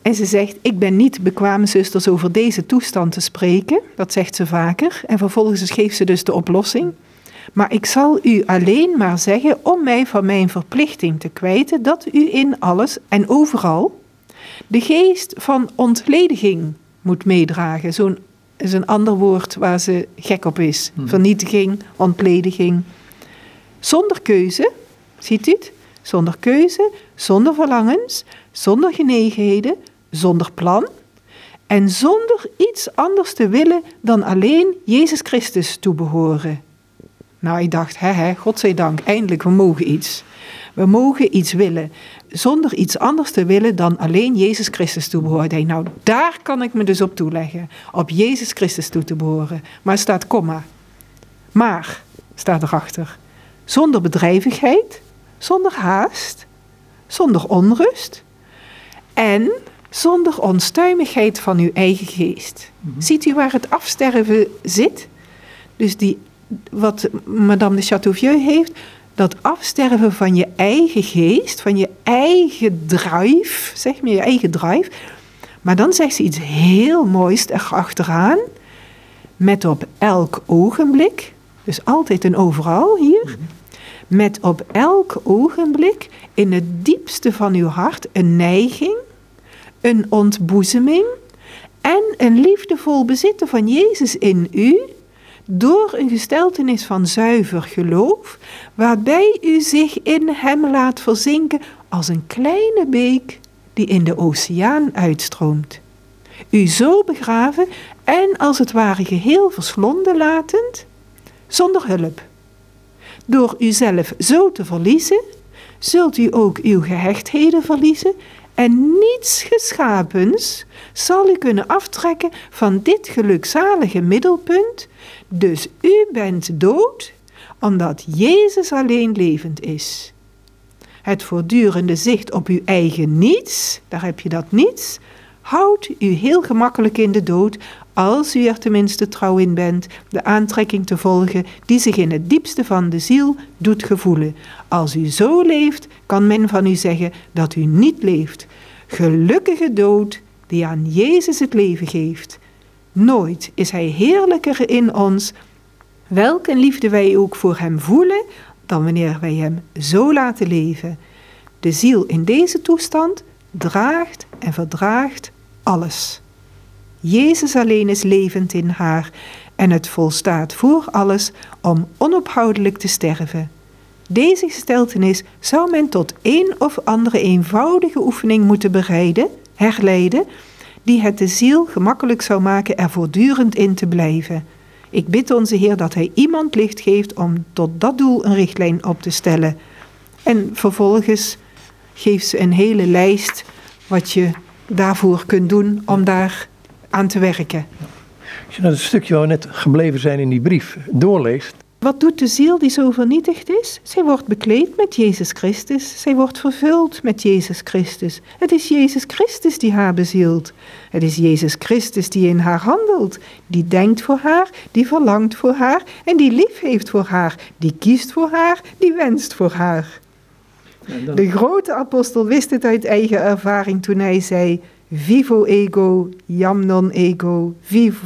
En ze zegt: Ik ben niet bekwaam, zusters, over deze toestand te spreken. Dat zegt ze vaker. En vervolgens geeft ze dus de oplossing. Maar ik zal u alleen maar zeggen om mij van mijn verplichting te kwijten dat u in alles en overal de geest van ontlediging moet meedragen. Zo'n is een ander woord waar ze gek op is. Hmm. Vernietiging, ontlediging. Zonder keuze, ziet u het? Zonder keuze, zonder verlangens, zonder genegenheden, zonder plan en zonder iets anders te willen dan alleen Jezus Christus toebehoren. Nou, ik dacht, hè, hè, godzijdank, eindelijk, we mogen iets. We mogen iets willen, zonder iets anders te willen dan alleen Jezus Christus toe behoren. nou, daar kan ik me dus op toeleggen, op Jezus Christus toe te behoren. Maar staat komma. Maar, staat erachter, zonder bedrijvigheid, zonder haast, zonder onrust en zonder onstuimigheid van uw eigen geest. Mhm. Ziet u waar het afsterven zit? Dus die wat Madame de Chateauvieux heeft, dat afsterven van je eigen geest, van je eigen drive, zeg maar je eigen drive. Maar dan zegt ze iets heel moois erachteraan, met op elk ogenblik, dus altijd en overal hier, mhm. met op elk ogenblik in het diepste van uw hart een neiging, een ontboezeming en een liefdevol bezitten van Jezus in u, door een gesteltenis van zuiver geloof, waarbij u zich in Hem laat verzinken als een kleine beek die in de oceaan uitstroomt. U zo begraven en als het ware geheel verslonden latend, zonder hulp. Door uzelf zo te verliezen, zult u ook uw gehechtheden verliezen en niets geschapens zal u kunnen aftrekken van dit gelukzalige middelpunt. Dus u bent dood, omdat Jezus alleen levend is. Het voortdurende zicht op uw eigen niets, daar heb je dat niets, houdt u heel gemakkelijk in de dood, als u er tenminste trouw in bent, de aantrekking te volgen die zich in het diepste van de ziel doet gevoelen. Als u zo leeft, kan men van u zeggen dat u niet leeft. Gelukkige dood die aan Jezus het leven geeft. Nooit is Hij heerlijker in ons, welke liefde wij ook voor Hem voelen, dan wanneer wij Hem zo laten leven. De ziel in deze toestand draagt en verdraagt alles. Jezus alleen is levend in haar en het volstaat voor alles om onophoudelijk te sterven. Deze gesteltenis zou men tot een of andere eenvoudige oefening moeten bereiden, herleiden, die het de ziel gemakkelijk zou maken er voortdurend in te blijven. Ik bid onze Heer dat Hij iemand licht geeft om tot dat doel een richtlijn op te stellen. En vervolgens geeft ze een hele lijst wat je daarvoor kunt doen om daar aan te werken. Als je nou het stukje waar we net gebleven zijn in die brief doorleest, Wat doet de ziel die zo vernietigd is? Zij wordt bekleed met Jezus Christus. Zij wordt vervuld met Jezus Christus. Het is Jezus Christus die haar bezielt. Het is Jezus Christus die in haar handelt, die denkt voor haar, die verlangt voor haar en die lief heeft voor haar, die kiest voor haar, die wenst voor haar. De grote apostel wist het uit eigen ervaring toen hij zei: Vivo ego, jam non ego,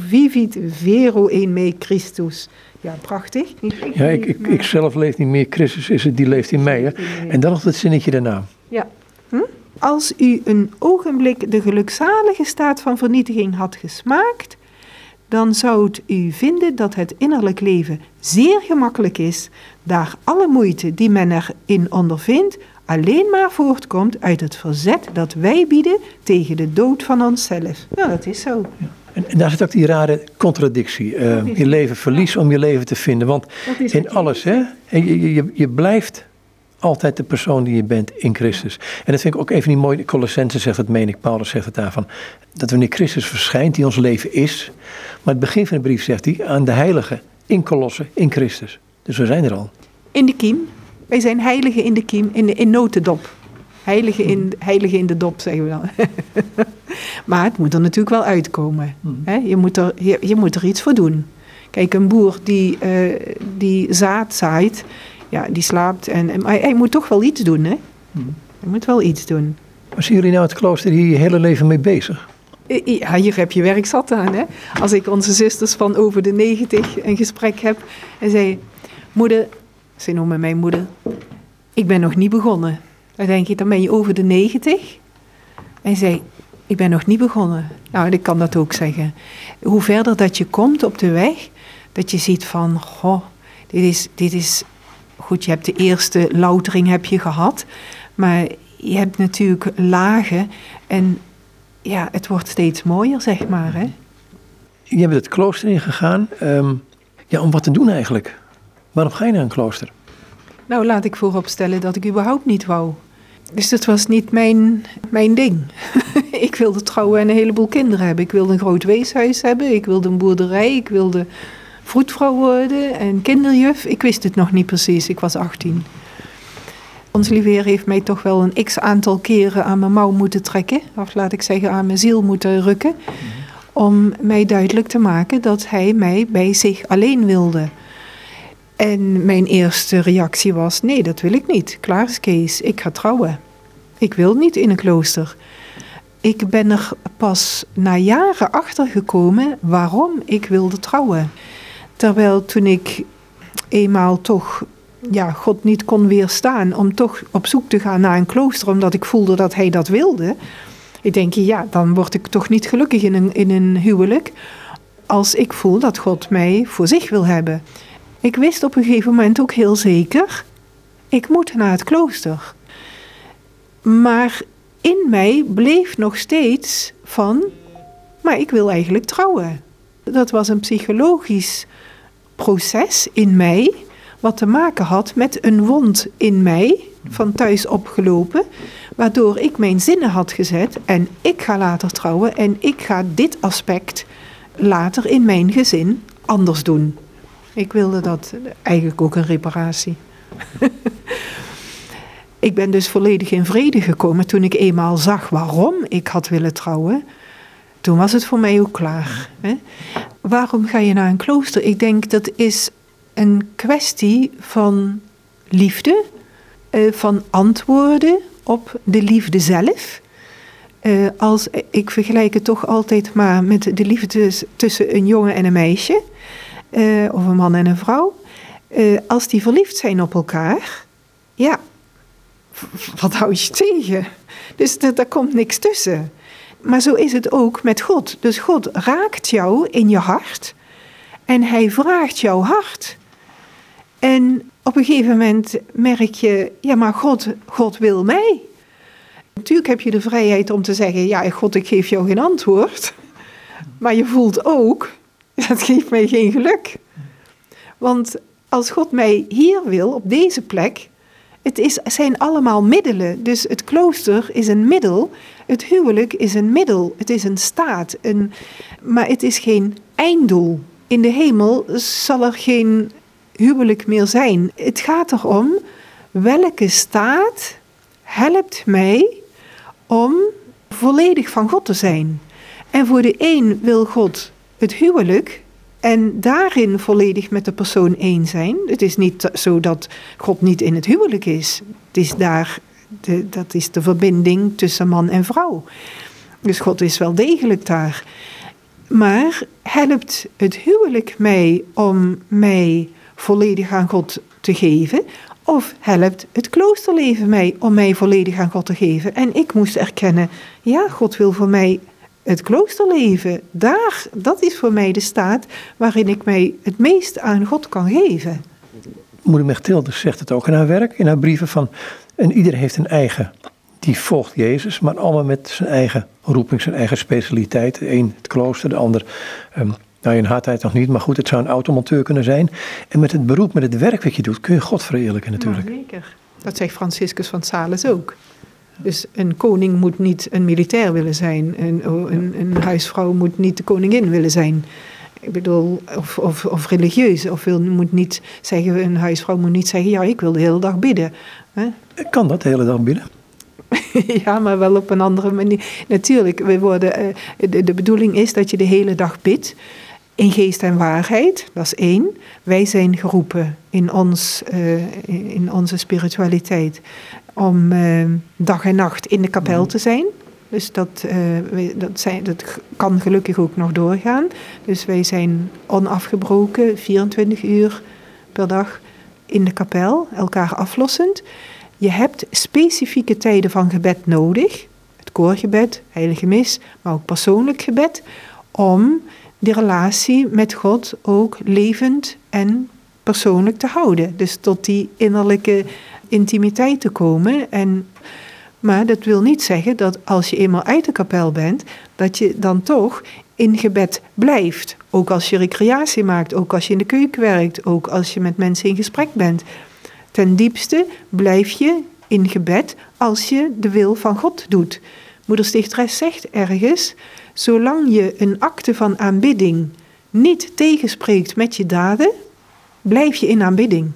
vivit vero in me Christus. Ja, prachtig. ja, ik, ik, ik, zelf leef niet meer, Christus is het, die leeft in mij. Hè? En dan nog het zinnetje daarna. Ja. Hm? Als u een ogenblik de gelukzalige staat van vernietiging had gesmaakt, dan zou u vinden dat het innerlijk leven zeer gemakkelijk is, daar alle moeite die men erin ondervindt alleen maar voortkomt uit het verzet dat wij bieden tegen de dood van onszelf. Nou, dat is zo. Ja. En, daar zit ook die rare contradictie. Uh, je leven verlies om je leven te vinden. Want in alles, hè, je, je, je blijft altijd de persoon die je bent in Christus. En dat vind ik ook even niet mooi. Colossense zegt het, meen ik, Paulus zegt het daarvan. Dat wanneer Christus verschijnt, die ons leven is. Maar het begin van de brief zegt hij aan de heiligen in Colosse, in Christus. Dus we zijn er al. In de kiem. Wij zijn heiligen in de kiem, in, de, in notendop. Heiligen in, heilige in de dop, zeggen we dan. maar het moet er natuurlijk wel uitkomen. Hmm. Je, moet er, je, je, moet er iets voor doen. Kijk, een boer die, uh, die zaad zaait, ja, die slaapt. En, maar hij moet toch wel iets doen, hè? Hmm. Hij moet wel iets doen. Maar jullie nou het klooster hier je hele leven mee bezig? Ja, hier heb je werk zat aan. Hè? Als ik onze zusters van over de 90 een gesprek heb en zei: Moeder, ze noemen mij moeder, ik ben nog niet begonnen. Dan denk ik, dan ben je over de 90. En zei, ik ben nog niet begonnen. Nou, ik kan dat ook zeggen. Hoe verder dat je komt op de weg, dat je ziet van, goh, dit is, dit is goed, je hebt de eerste loutering heb je gehad, maar je hebt natuurlijk lagen en ja, het wordt steeds mooier, zeg maar. Hè? Je bent het klooster ingegaan. Um, ja, om wat te doen eigenlijk? Waarom ga je naar een klooster? Nou, laat ik vooropstellen dat ik überhaupt niet wou. Dus dat was niet mijn, mijn ding. ik wilde trouwen en een heleboel kinderen hebben. Ik wilde een groot weeshuis hebben. Ik wilde een boerderij. Ik wilde vroedvrouw worden en kinderjuf. Ik wist het nog niet precies. Ik was 18. Ons lieveer heeft mij toch wel een x aantal keren aan mijn mouw moeten trekken. Of laat ik zeggen aan mijn ziel moeten rukken. Om mij duidelijk te maken dat hij mij bij zich alleen wilde. En mijn eerste reactie was: nee, dat wil ik niet. Klaar is Kees, ik ga trouwen. Ik wil niet in een klooster. Ik ben er pas na jaren achter gekomen waarom ik wilde trouwen. Terwijl toen ik eenmaal toch ja, God niet kon weerstaan om toch op zoek te gaan naar een klooster, omdat ik voelde dat hij dat wilde. Ik denk, ja, dan word ik toch niet gelukkig in een, in een huwelijk als ik voel dat God mij voor zich wil hebben. Ik wist op een gegeven moment ook heel zeker, ik moet naar het klooster. Maar in mij bleef nog steeds van, maar ik wil eigenlijk trouwen. Dat was een psychologisch proces in mij, wat te maken had met een wond in mij, van thuis opgelopen, waardoor ik mijn zinnen had gezet en ik ga later trouwen en ik ga dit aspect later in mijn gezin anders doen. Ik wilde dat eigenlijk ook een reparatie. ik ben dus volledig in vrede gekomen toen ik eenmaal zag waarom ik had willen trouwen. Toen was het voor mij ook klaar. Hè? Waarom ga je naar een klooster? Ik denk dat is een kwestie van liefde, eh, van antwoorden op de liefde zelf. Uh, als, ik vergelijk het toch altijd maar met de liefde tussen een jongen en een meisje. Eh, of een man en een vrouw, uh, als die verliefd zijn op elkaar, ja, wat hou je tegen? Dus daar komt niks tussen. Maar zo is het ook met God. Dus God raakt jou in je hart en hij vraagt jouw hart. En op een gegeven moment merk je, ja, maar God, God wil mij. Natuurlijk heb je de vrijheid om te zeggen, ja, God, ik geef jou geen antwoord. Maar je voelt ook, dat geeft mij geen geluk. Want als God mij hier wil, op deze plek, het is, zijn allemaal middelen. Dus het klooster is een middel, het huwelijk is een middel, het is een staat, een, maar het is geen einddoel. In de hemel zal er geen huwelijk meer zijn. Het gaat erom welke staat helpt mij om volledig van God te zijn. En voor de een wil God het huwelijk en daarin volledig met de persoon één zijn. Het is niet zo dat God niet in het huwelijk is. Het is daar, de, dat is de verbinding tussen man en vrouw. Dus God is wel degelijk daar. Maar helpt het huwelijk mij om mij volledig aan God te geven? Of helpt het kloosterleven mij om mij volledig aan God te geven? En ik moest erkennen, ja, God wil voor mij het kloosterleven. Daar, dat is voor mij de staat waarin ik mij het meest aan God kan geven. Moeder Mechtilde zegt het ook in haar werk, in haar brieven van... en ieder heeft een eigen, die volgt Jezus, maar allemaal met zijn eigen roeping, zijn eigen specialiteit. De een het klooster, de ander um, nou, in hardheid nog niet, maar goed, het zou een automonteur kunnen zijn. En met het beroep, met het werk wat je doet, kun je God verheerlijken natuurlijk. Ja, zeker. Dat zegt Franciscus van Sales ook. Dus een koning moet niet een militair willen zijn. Een, een, een huisvrouw moet niet de koningin willen zijn. Ik bedoel, of, of, of religieus. Of wil, moet niet zeggen, een huisvrouw moet niet zeggen, ja, ik wil de hele dag bidden. Kan dat de hele dag bidden? ja, maar wel op een andere manier. Natuurlijk, we worden, eh, de, de bedoeling is dat je de hele dag bidt in geest en waarheid, dat is één. Wij zijn geroepen in, ons, uh, in onze spiritualiteit om uh, dag en nacht in de kapel mhm. te zijn. Dus dat, uh, dat, zijn, dat kan gelukkig ook nog doorgaan. Dus wij zijn onafgebroken 24 uur per dag in de kapel, elkaar aflossend. Je hebt specifieke tijden van gebed nodig. Het koorgebed, heilige mis, maar ook persoonlijk gebed. Om die relatie met God ook levend en persoonlijk te houden. Dus tot die innerlijke intimiteit te komen. En, maar dat wil niet zeggen dat als je eenmaal uit de kapel bent, dat je dan toch in gebed blijft. Ook als je recreatie maakt, ook als je in de keuken werkt, ook als je met mensen in gesprek bent. Ten diepste blijf je in gebed als je de wil van God doet. Moeder Stichteres zegt ergens, zolang je een akte van aanbidding niet tegenspreekt met je daden, blijf je in aanbidding.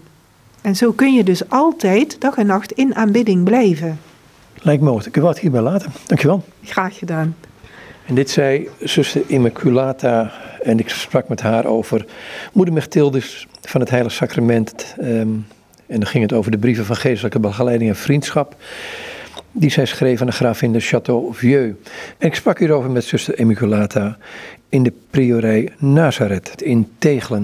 En zo kun je dus altijd dag en nacht in aanbidding blijven. Lijkt me Ik wil het hierbij laten. Dankjewel. Graag gedaan. En dit zei zuster Immaculata en ik sprak met haar over moeder Mechtildis van het Heilige Sacrament. Um, en dan ging het over de brieven van geestelijke begeleiding en vriendschap die zij schreef aan de gravin de Château Vieux. En ik sprak hierover met zuster Immaculata in de priorij Nazareth in Tegelen.